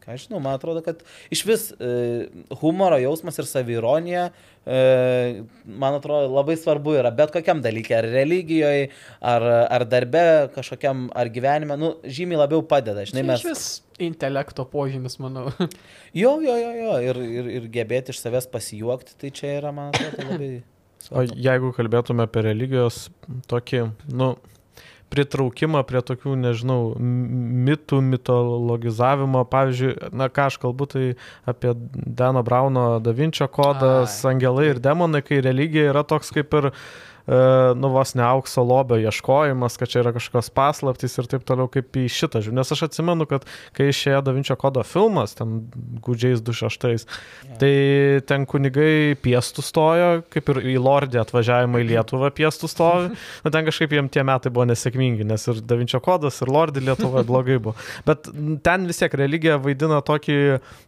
ką aš žinau, man atrodo, kad iš vis uh, humoro jausmas ir savironija, uh, man atrodo, labai svarbu yra bet kokiam dalykui, ar religijoje, ar, ar darbe, kažkokiam, ar gyvenime, nu, žymiai labiau padeda, žinai, Mes... mes... Iš vis intelekto požymis, manau. Jo, jo, jo, jo, ir, ir, ir gebėti iš savęs pasijuokti, tai čia yra, man atrodo, labai... O jeigu kalbėtume apie religijos tokį, nu, pritraukimą prie tokių, nežinau, mitų, mitologizavimo, pavyzdžiui, na ką aš kalbu, tai apie Dano Brauno Da Vinčio kodas, Ai. angelai ir demonai, kai religija yra toks kaip ir, nu vos ne aukso lobio ieškojimas, kad čia yra kažkokios paslaptys ir taip toliau kaip į šitą žiūrėjau. Nes aš atsimenu, kad kai išėjo Davinčio kodo filmas, ten gudžiais 26, ja. tai ten kunigai piestų stojo, kaip ir į Lordį atvažiavimą į Lietuvą piestų stovi. Na ten kažkaip jiem tie metai buvo nesėkmingi, nes ir Davinčio kodas, ir Lordį Lietuvoje blogai buvo. Bet ten vis tiek religija vaidina tokį,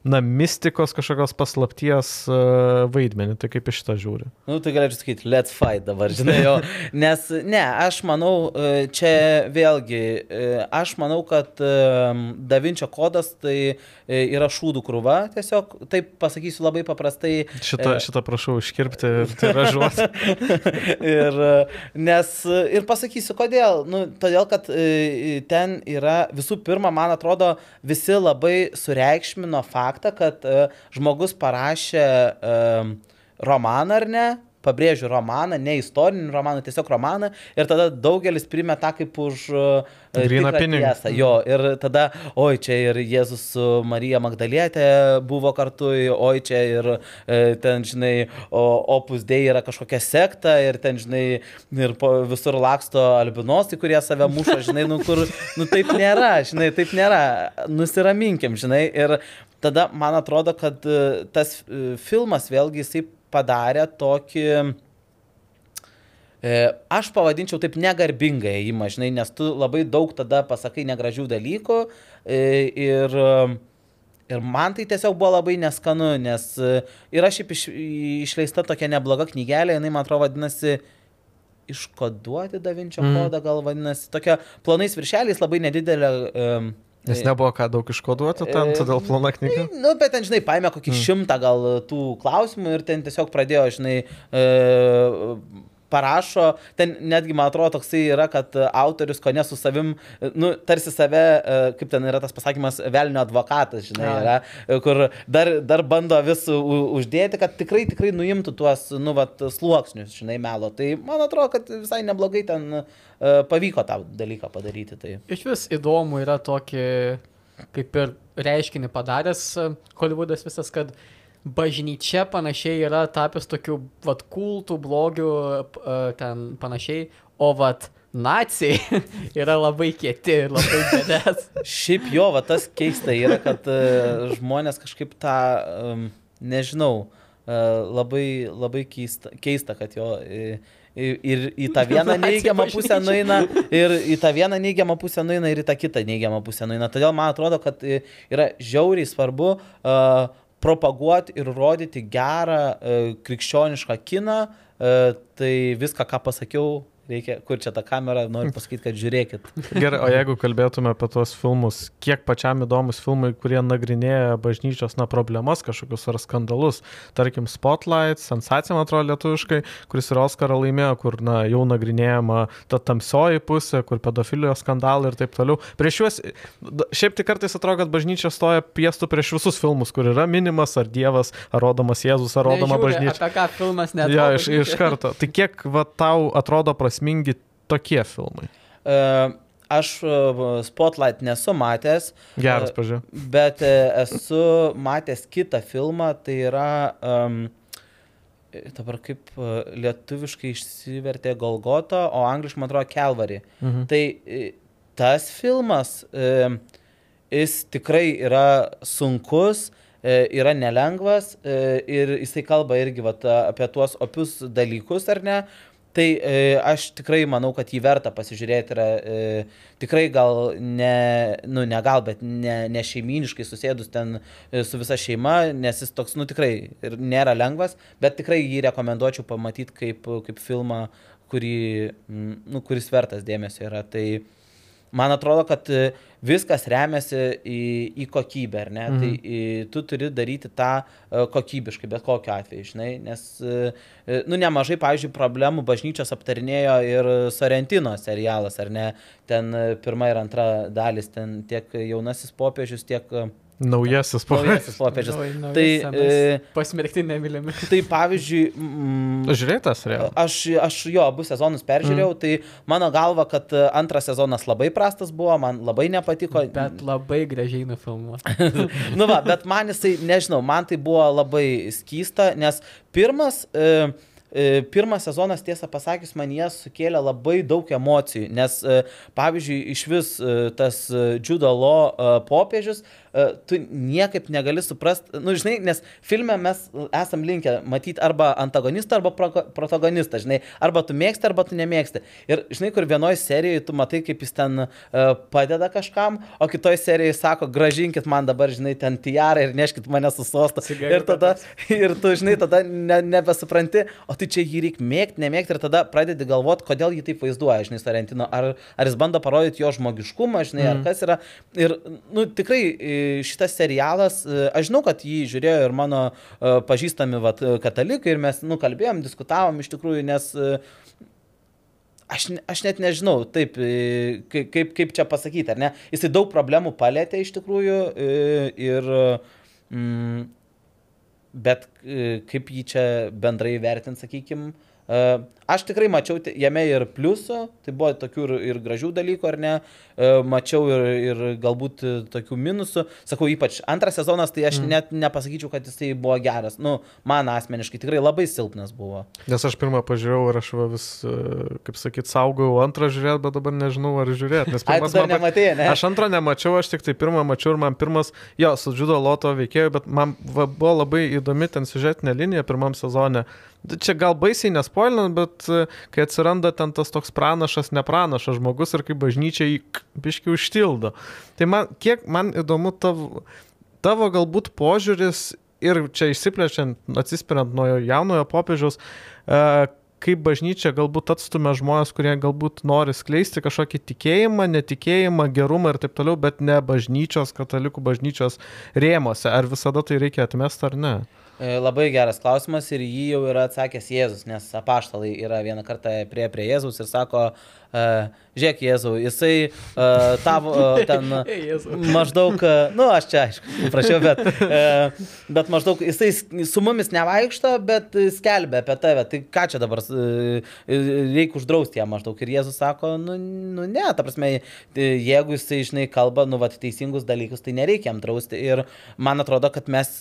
na, mistikos kažkokios paslapties uh, vaidmenį. Tai kaip iš šitą žiūri? Nu, tai galėčiau sakyti, let's fight dabar, žinai, jo. Nes, ne, aš manau, e, čia vėlgi, e, aš manau, kad Davinčio kodas tai yra šūdų krūva, tiesiog, taip pasakysiu labai paprastai. Šitą, šitą prašau iškirpti ir tiražuoti. ir, nes, ir pasakysiu, kodėl. Nu, todėl, kad ten yra, visų pirma, man atrodo, visi labai sureikšmino faktą, kad žmogus parašė romaną ar ne, pabrėžiu romaną, ne istorinį romaną, tiesiog romaną ir tada daugelis primė tą kaip už uh, gryną pinigą. Jo, ir tada, oi, čia ir Jėzus su Marija Magdalietė buvo kartu, oi, čia ir e, ten, žinai, opus dėj yra kažkokia sekta ir ten, žinai, ir visur laksto albinosai, kurie save muša, žinai, nu kur, nu taip nėra, žinai, taip nėra, nusiraminkim, žinai, ir tada man atrodo, kad e, tas e, filmas vėlgi jisai padarė tokį, e, aš pavadinčiau taip negarbingai įimą, žinai, nes tu labai daug tada pasakai negražių dalykų e, ir, ir man tai tiesiog buvo labai neskanu, nes yra šiaip iš, išleista tokia nebloga knygelė, jinai man atrodo vadinasi iškoduoti Davinčio mm. kodą, gal vadinasi, tokia planais viršeliais labai nedidelė um, Nes nebuvo ką daug iškoduoti ten, e, todėl plona knyga. Nu, bet ten, žinai, paėmė kokį mm. šimtą gal tų klausimų ir ten tiesiog pradėjo, žinai, e, parašo, ten netgi, man atrodo, toksai yra, kad autorius ko ne su savim, nu, tarsi save, e, kaip ten yra tas pasakymas, velnio advokatas, žinai, yra, kur dar, dar bando vis uždėti, kad tikrai, tikrai nuimtų tuos, nu, vat, sluoksnius, žinai, melo. Tai man atrodo, kad visai neblogai ten uh, E, pavyko tą dalyką padaryti. Tai. Iš vis įdomu yra tokį, kaip ir reiškinį padaręs e, Hollywoodas visas, kad bažnyčia panašiai yra tapęs tokių, vad, kultų, blogių, e, ten panašiai, o vad, nacijai yra labai kieti ir labai bedės. Šiaip jo, va tas keista yra, kad uh, žmonės kažkaip tą, um, nežinau, uh, labai, labai keista, keista, kad jo uh, ir į tą vieną neigiamą pusę nueina, ir į tą vieną neigiamą pusę nueina, ir į tą kitą neigiamą pusę nueina. Todėl man atrodo, kad yra žiauriai svarbu uh, propaguoti ir rodyti gerą uh, krikščionišką kiną. Uh, tai viską, ką pasakiau, reikia, kur čia ta kamera, noriu pasakyti, kad žiūrėkit. Gerai, o jeigu kalbėtume apie tuos filmus, kiek pačiam įdomus filmai, kurie nagrinėja bažnyčios, na, problemas kažkokius ar skandalus, tarkim, Spotlight, sensacija, man atrodo, lietuviškai, kuris ir Oscarą laimėjo, kur, na, jau nagrinėjama ta tamsioji pusė, kur pedofilijos skandalai ir taip toliau. Prieš juos, šiaip tik kartais atrodo, kad bažnyčia stoja piestų prieš visus filmus, kur yra minimas ar Dievas, ar rodomas Jėzus, ar rodoma bažnyčia. Apie ką filmas net. Ja, iš, iš karto. Tai kiek va, tau atrodo prasminga? Prasmingi tokie filmai? Uh, aš Spotlight nesu matęs. Geras, pažiūrėjau. Bet esu matęs kitą filmą, tai yra, um, dabar kaip lietuviškai išsivertė Golgota, o angliškai man atrodo Calvary. Mhm. Tai tas filmas, jis tikrai yra sunkus, yra nelengvas ir jisai kalba irgi vat, apie tuos opius dalykus, ar ne, Tai e, aš tikrai manau, kad jį verta pasižiūrėti yra e, tikrai gal ne, nu ne gal, bet ne, ne šeiminiškai susėdus ten e, su visa šeima, nes jis toks, nu tikrai nėra lengvas, bet tikrai jį rekomenduočiau pamatyti kaip, kaip filmą, kurį, nu, kuris vertas dėmesio yra. Tai, man atrodo, kad e, viskas remiasi į, į kokybę, ar ne? Tai, mhm. Tai į, tu turi daryti tą e, kokybiškai, bet kokiu atveju, žinai, nes, e, nu, nemažai, pavyzdžiui, problemų bažnyčios aptarinėjo ir Sorrentino serialas, ar ne? Ten pirma ir antra dalis, ten tiek jaunasis popiežius, tiek Naujasis popiežius. popiežius. Tai e, pasmerkti nemylimi. Tai pavyzdžiui... Mm, Žiūrėtas, realiai. Aš, aš jo abu sezonus peržiūrėjau, mm. tai mano galva, kad antras sezonas labai prastas buvo, man labai nepatiko. Bet labai gražiai nufilmuota. nu va, bet man jisai, nežinau, man tai buvo labai skysta, nes pirmas... E, e, pirmas sezonas, tiesą pasakius, man jie sukėlė labai daug emocijų, nes, e, pavyzdžiui, iš vis e, tas e, Judo Law e, popiežius, e, tu niekaip negali suprasti, nu, žinai, nes filme mes esam linkę matyti arba antagonistą, arba pro, protagonistą, žinai, arba tu mėgsti, arba tu nemėgsti. Ir, žinai, kur vienoje serijoje tu matai, kaip jis ten e, padeda kažkam, o kitoje serijoje sako, gražinkit man dabar, žinai, ten tiarą ir neškit mane su sostą. Ir tada, ir tu, žinai, tada ne, nebesupranti, o tai čia jį reikia mėgti, nemėgti ir tada pradedi galvoti, kodėl jį taip vaizduoja, žinai, Sorrentino, ar, ar jis bando parodyti jo žmogiškumą, žinai, mm. ar kas yra. Ir, nu, tikrai e, šitas serialas, e, aš žinau, kad jį žiūrėjo ir mano e, pažįstami vat, katalikai ir mes, nu, kalbėjom, diskutavom iš tikrųjų, nes aš, aš net nežinau, taip, kaip, kaip čia pasakyti, ar ne. Jisai daug problemų palėtė iš tikrųjų ir, mm, bet kaip jį čia bendrai vertinti, sakykime, Aš tikrai mačiau jame ir pliusų, tai buvo tokių ir, ir gražių dalykų, ar ne, mačiau ir, ir galbūt tokių minusų. Sakau, ypač antras sezonas, tai aš mm. net nepasakyčiau, kad jisai buvo geras. Nu, man asmeniškai tikrai labai silpnas buvo. Nes aš pirmą pažiūrėjau ir aš vis, kaip sakyt, saugau antrą žiūrėti, bet dabar nežinau, ar žiūrėti. Nes pirmas man nematėjai, ne? Aš antrą nemačiau, aš tik tai pirmą mačiau ir man pirmas, jo, su Džudo Loto veikėjų, bet man va, buvo labai įdomi ten siužetinė linija pirmam sezone. Čia gal baisiai nespoilinant, bet e, kai atsiranda ten tas toks pranašas, nepranašas žmogus ir kaip bažnyčia jį biški užtildo. Tai man, kiek man įdomu tavo, tavo galbūt požiūris ir čia išsiplečiant, atsispiriant nuo jaunojo popiežiaus, e, kaip bažnyčia galbūt atstumia žmonės, kurie galbūt nori skleisti kažkokį tikėjimą, netikėjimą, gerumą ir taip toliau, bet ne bažnyčios, katalikų bažnyčios rėmose. Ar visada tai reikia atmesti ar ne? E, labai geras klausimas ir jį jau yra atsakęs Jėzus, nes apaštalai yra vieną kartą prie, prie Jėzus ir sako, uh, žiūrėk Jėzau, jisai uh, tavo ten maždaug, nu aš čia aišku, prašiau, bet, bet maždaug jisai su mumis nevaikšto, bet skelbia apie tave, tai ką čia dabar reikia uždrausti ją maždaug. Ir Jėzus sako, nu, nu ne, ta prasme, jeigu jisai, žinai, kalba, nu, va, teisingus dalykus, tai nereikia jam drausti. Ir man atrodo, kad mes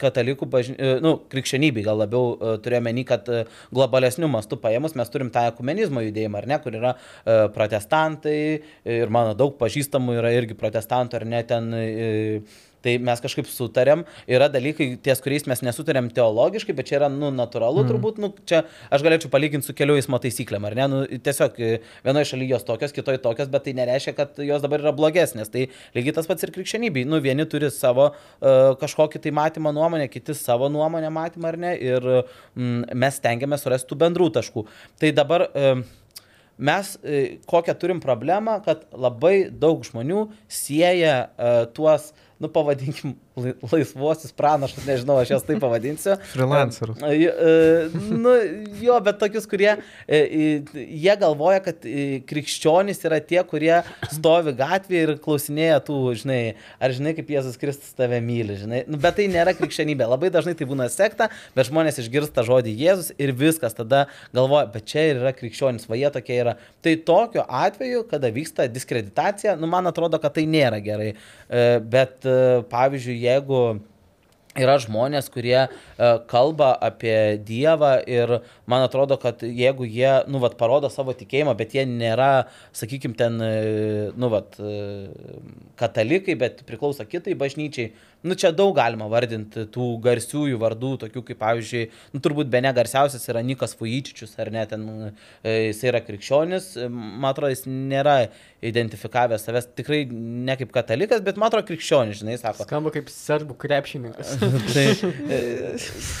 katalikų, bažny... nu, krikščionybė gal labiau uh, turėjome menį, kad uh, globalesnių mastų paėmus mes turim tą ekumenizmo judėjimą, ar ne, kur yra protestantai ir mano daug pažįstamų yra irgi protestantų ar ne ten. Uh, Tai mes kažkaip sutarėm, yra dalykai, ties kuriais mes nesutarėm teologiškai, bet čia yra, nu, natūralu mm. turbūt, nu, čia aš galėčiau palyginti su kelių eismo taisyklėm, ar ne, nu, tiesiog vienoje šalyje jos tokios, kitoje tokios, bet tai nereiškia, kad jos dabar yra blogesnės. Tai lygiai tas pats ir krikščionybei, nu, vieni turi savo uh, kažkokį tai matymą nuomonę, kiti savo nuomonę matymą, ar ne, ir mm, mes tengiamės surasti tų bendrų taškų. Tai dabar uh, mes e, kokią turim problemą, kad labai daug žmonių sieja uh, tuos, nu pavadinkim, laisvuosius pranašus, nežinau, aš jas taip pavadinsiu. Freelancerius. Nu, jo, bet tokius, kurie, e, jie galvoja, kad krikščionys yra tie, kurie stovi gatvėje ir klausinėja tų, žinai, ar žinai, kaip Jėzus Kristus tave myli, žinai. Nu, bet tai nėra krikščionybė. Labai dažnai tai būna sekta, bet žmonės išgirsta žodį Jėzus ir viskas, tada galvoja, bet čia ir yra krikščionys, va jie tokie yra. Tai tokiu atveju, kada vyksta diskreditacija, nu, man atrodo, kad tai nėra gerai. E, bet, e, pavyzdžiui, jeigu yra žmonės, kurie uh, kalba apie Dievą ir man atrodo, kad jeigu jie, nu, vat, parodo savo tikėjimą, bet jie nėra, sakykime, ten, nu, vat, katalikai, bet priklauso kitai bažnyčiai, nu čia daug galima vardinti tų garsiųjų vardų, tokių kaip, pavyzdžiui, nu turbūt be ne garsiausias yra Nikas Fujičičius, ar ne, ten e, jis yra krikščionis, man atrodo, jis nėra identifikavęs savęs tikrai ne kaip katalikas, bet man atrodo krikščionis, žinai, sako. Skamba kaip serbų krepšininkas. tai, e,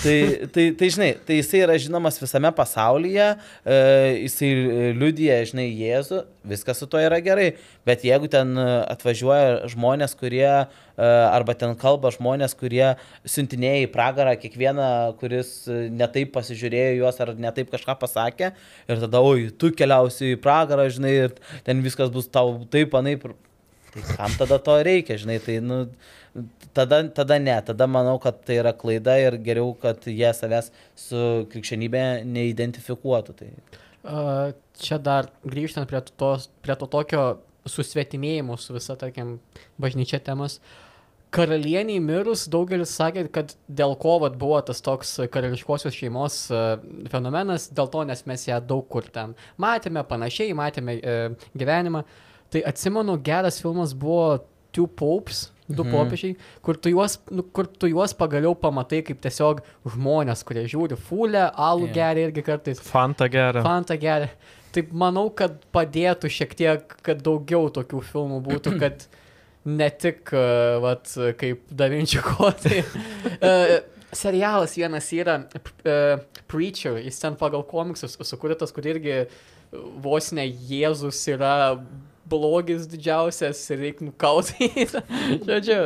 tai, tai, tai, žinai, tai jisai yra žinomas visame pasaulyje, e, jisai liudija, žinai, Jėzų, viskas su to yra gerai, bet jeigu ten atvažiuoja žmonės, kurie arba ten kalba žmonės, kurie siuntinėja į pragarą kiekvieną, kuris netaip pasižiūrėjo juos ar netaip kažką pasakė ir tada, oi, tu keliausi į pragarą, žinai, ir ten viskas bus tau taip, anaip. Tai kam tada to reikia, žinai, tai, nu, tada, tada ne, tada manau, kad tai yra klaida ir geriau, kad jie savęs su krikščionybė neidentifikuotų. Tai. Uh, čia dar grįžtant prie, tos, prie to tokio susvetimėjimo su visa, tarkim, bažnyčia temos. Karalieniai mirus daugelis sakė, kad dėl ko vat, buvo tas toks karališkosios šeimos e, fenomenas, dėl to, nes mes ją daug kur ten matėme, panašiai, matėme e, gyvenimą. Tai atsimenu, geras filmas buvo Two Popes, du Mhm. popiežiai, kur tu, juos, nu, kur tu juos pagaliau pamatai kaip tiesiog žmonės, kurie žiūri fulę, alų Jo. geria irgi kartais. Fanta geria. Fanta geria. Taip manau, kad padėtų šiek tiek, kad daugiau tokių filmų būtų, kad ne tik, uh, vat, kaip Da Vinci kodai. Uh, serialas vienas yra uh, Preacher, jis ten pagal komiksus sukurtas, kur irgi vos ne Jėzus yra blogis didžiausias ir reikia nukauti. Žodžiu,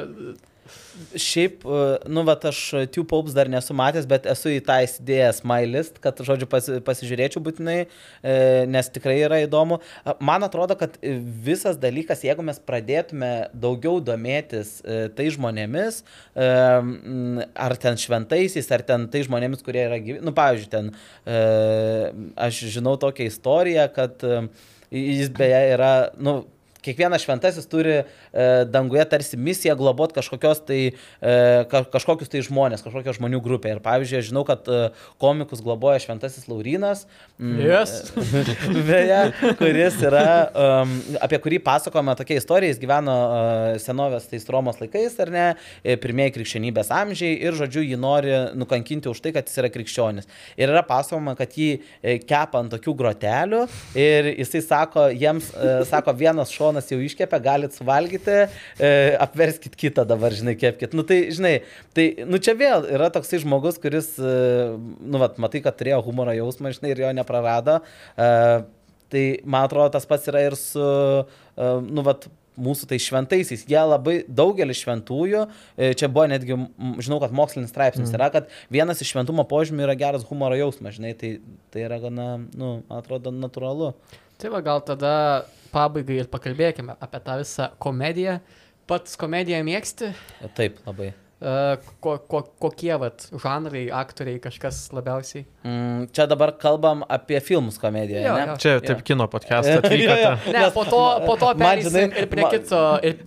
Šiaip, e, nu, va, aš Two Popes dar nesu matęs, bet esu į tą įsidėjęs my list, kad, žodžiu, pasi, pasižiūrėčiau būtinai, e, nes tikrai yra įdomu. Man atrodo, kad visas dalykas, jeigu mes pradėtume daugiau domėtis tai žmonėmis, ar ten šventaisiais, ar ten tai žmonėmis, kurie yra gyvi, nu, pavyzdžiui, ten, aš žinau tokią istoriją, kad jis beje yra, nu, kiekvienas šventasis turi e, danguje tarsi misiją globot kažkokios tai, e, ka, kažkokius tai žmonės, kažkokią žmonių grupę. Ir pavyzdžiui, aš žinau, kad e, komikus globoja šventasis Laurinas. mm, Yes. Beje, kuris yra, um, apie kurį pasakojama tokia istorija, jis gyveno uh, senovės tais Romos laikais, ar ne, e, pirmieji krikščionybės amžiai ir, žodžiu, jį nori nukankinti už tai, kad jis yra krikščionis. Ir yra pasakojama, kad jį e, kepa ant tokių grotelių ir jisai sako, jiems, e, sako, vienas šonas jau iškepė, galit suvalgyti, e, apverskit kitą dabar, žinai, kepkit. Nu tai, žinai, tai, nu čia vėl yra toksai žmogus, kuris, e, nu, vat, matai, kad turėjo humoro jausmą, žinai, ir jo neprarado. Uh, tai man atrodo tas pats yra ir su, uh, nu, vat, mūsų tai šventaisiais. Jie labai daugelis šventųjų, e, čia buvo netgi, žinau, kad mokslinis straipsnis mm. yra, kad vienas iš šventumo požymių yra geras humoro jausmas, žinai, tai, tai yra gana, nu, atrodo, natūralu. Tai va, gal tada pabaigai ir pakalbėkime apie tą visą komediją. Pats komediją mėgsti? Taip, labai. Uh, ko, ko, kokie vat žanrai, aktoriai, kažkas labiausiai? Mm, čia dabar kalbam apie filmus komediją. Jo, ne? jo. Čia taip kino podcast'ą Jo, jo. atvykote. Ne, Nes po to, po to perėsim ir prie kito, ir,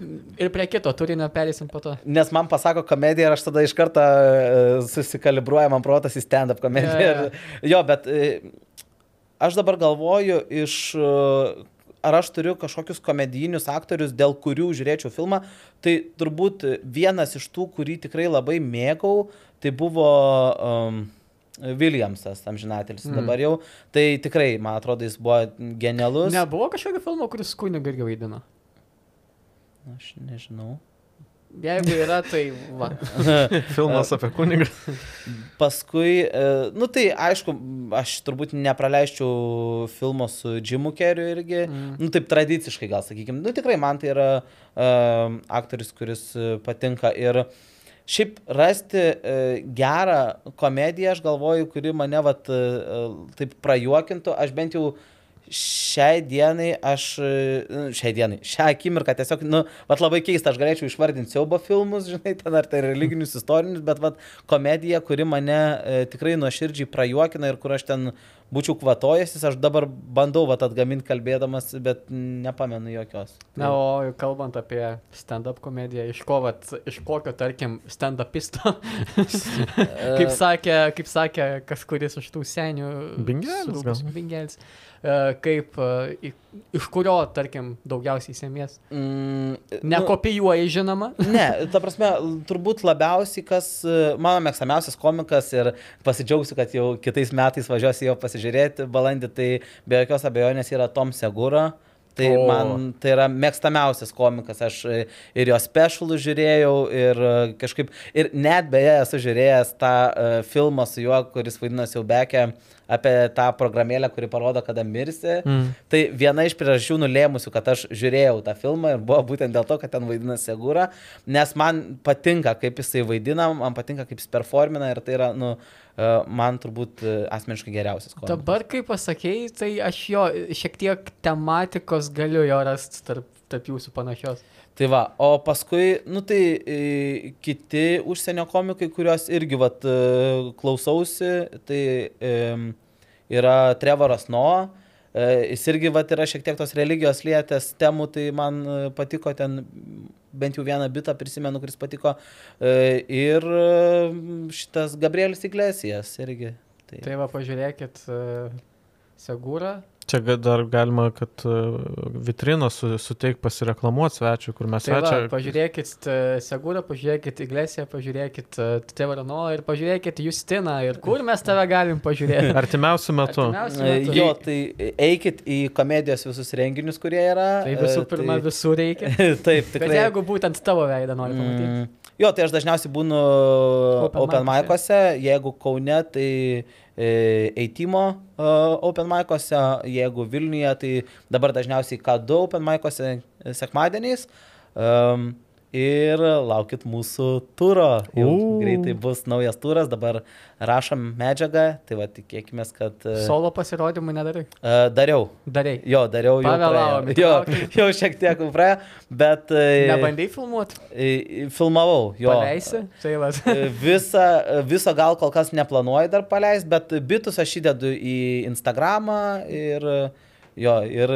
ir prie kito turinio perėsim po to. Nes man pasako komediją ir aš tada iš karto e, susikalibruoja man protas į stand-up komediją. Jo, jo. Jo, bet e, aš dabar galvoju iš... Ar aš turiu kažkokius komedijinius aktorius, dėl kurių žiūrėčiau filmą, tai turbūt vienas iš tų, kurį tikrai labai mėgau, tai buvo um, Williamsas, amžinatelis mm. dabar jau. Tai tikrai, man atrodo, jis buvo genialus. Nebuvo kažkokio filmo, kuris kunigą irgi vaidino. Aš nežinau. Jeigu yra, tai va. Filmas apie kunigą. Paskui, e, nu tai aišku, aš turbūt nepraleisčiau filmo su Jimu Keriu irgi. Mm. Nu taip tradiciškai gal sakykime. Nu tikrai man tai yra uh, aktorius, kuris e, patinka. Ir šiaip rasti uh, gerą komediją, aš galvoju, kuri mane vat, uh, taip prajuokintų. Aš bent jau šiai dienai, aš, e, šiai dienai, šią akimirką tiesiog, nu, vat labai keista, aš galėčiau išvardinti siaubo filmus, žinai, ten ar tai religinius, istorinius, bet vat komedija, kuri mane e, tikrai nuoširdžiai prajuokina ir kur aš ten būčiau kvatojasis, aš dabar bandau vat atgaminti kalbėdamas, bet nepamenu jokios. Na, o kalbant apie stand-up komediją, iš ko, vat, iš kokio, tarkim, stand-upisto, kaip sakė, kaip sakė kažkuris iš tų senių. Bingelis Bingelis. E, Kaip, e, iš kurio, tarkim, daugiausiai sėmės. Mm, Nekopijuoji, žinoma. Ne, ta prasme, turbūt labiausiai, kas e, mano mėgstamiausias komikas ir pasidžiaugsiu, kad jau kitais metais važiuosiu jo pasižiūrėti balandį, tai be jokios abejonės yra Tom Segura. Tai O. man tai yra mėgstamiausias komikas, aš ir jo specialų žiūrėjau ir kažkaip, ir net beje esu žiūrėjęs tą uh, filmą su juo, kuris vadinasi jau bekė, apie tą programėlę, kuri parodo, kada mirsi. Mm. Tai viena iš priežasčių nulėmusių, kad aš žiūrėjau tą filmą ir buvo būtent dėl to, kad ten vaidina Segura, nes man patinka, kaip jisai vaidina, man patinka, kaip jis performina ir tai yra, nu, e, man turbūt e, asmeniškai geriausias komikas. Dabar, kai pasakėjai, tai aš jo šiek tiek tematikos galiu jo rasti tarp, tarp jūsų panašios. Tai va, o paskui, nu tai e, kiti užsienio komikai, kuriuos irgi vat e, klausausi, tai e, yra Trevoras Noa. E, Jis irgi vat, yra šiek tiek tos religijos lietės temų, tai man e, patiko ten bent jau vieną bitą prisimenu, kuris patiko. E, Ir e, šitas Gabrielis Iglesijas irgi. Tai, Tai va, pažiūrėkit uh, Segūrą. Čia dar galima, kad uh, vitriną su, suteik pasireklamuoti svečiui, kur mes Tai svečią. pažiūrėkit uh, Segūrą, pažiūrėkit Iglesiją, pažiūrėkit uh, Tevarano ir pažiūrėkit Justiną ir kur mes tave galim pažiūrėti. Artimiausių metų. Artimiausiu E, metu. Jo, tai eikit į komedijos visus renginius, kurie yra. Tai visų e, pirma, tai- visų reikia. Taip, Bet tikrai. jeigu būtent tavo veidą nori pamatyti. Mm, jo, tai aš dažniausiai būnu Open open mic'uose. mic'uose, jeigu Kaune, tai e, Eitimo e, open mic'uose, jeigu Vilniuje, tai dabar dažniausiai K2 open mic'uose e, sekmadieniais. Um, ir laukit mūsų turo. Jau U. greitai bus naujas turas, dabar rašom medžiagą, tai va tikėkime, kad... e, Solo pasirodymų nedarai. e, Dariau. Darai. Jo, dariau jau. Pavėlavom. Jo, jau šiek tiek praėjo, bet... e, Nebandai filmuoti. Filmavau, jo. Paleisi. Tai va. Visa, viso gal kol kas neplanuoju dar paleisti, bet bitus aš įdedu į Instagramą ir jo, ir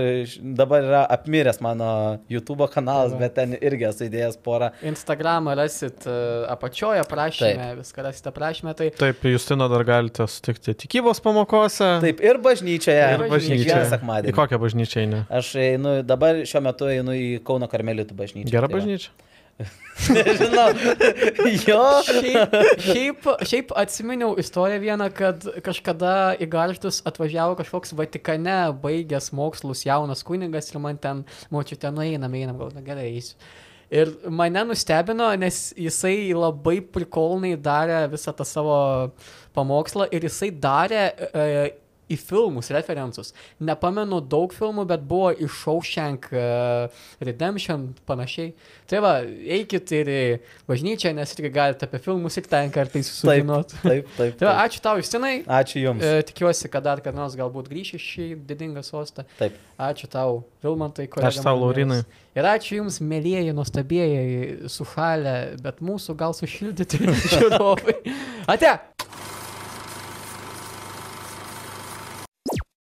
dabar yra apmiręs mano YouTube kanalas, Tai va. bet ten irgi esu įdėjęs porą. Instagramą rasit uh, apačioje aprašyme, viską rasit aprašyme. Tai Taip, Justino dar galite sutikti tikybos pamokose. Taip, ir bažnyčioje. Ir bažnyčioje. Į kokią bažnyčią eini? Aš einu, dabar šiuo metu einu į Kauno karmelitų bažnyčią. Gera Tai va. Nežinau. jo. šiaip, šiaip, šiaip atsiminiau istoriją vieną, kad kažkada į garždus atvažiavo kažkoks Vatikane baigęs mokslus jaunas kunigas ir man ten, močiu, ten nueinam, einam, gal na, gerai eisiu. Ir mane nustebino, nes jisai labai prikolnai darė visą tą savo pamokslą ir jisai darė e, į filmus referencus. Nepamenu daug filmų, bet buvo iš Shawshank uh, Redemption panašiai. Tai va, eikit ir į bažnyčią, nes irgi galite apie filmus ir ten kartais Taip, sužinoti. taip, taip. Tai va, taip. ačiū tau, Justinai. Ačiū Jums. E, tikiuosi, kad dar kada nors galbūt grįši šį didingą sostą. Taip. Ačiū tau, Vilmantai, kolega Aš tau, Laurinai. Ir ačiū Jums, mėlyjeji, nuostabieji, sušalę, bet mūsų gal sušildyti žiūrovai. Ate!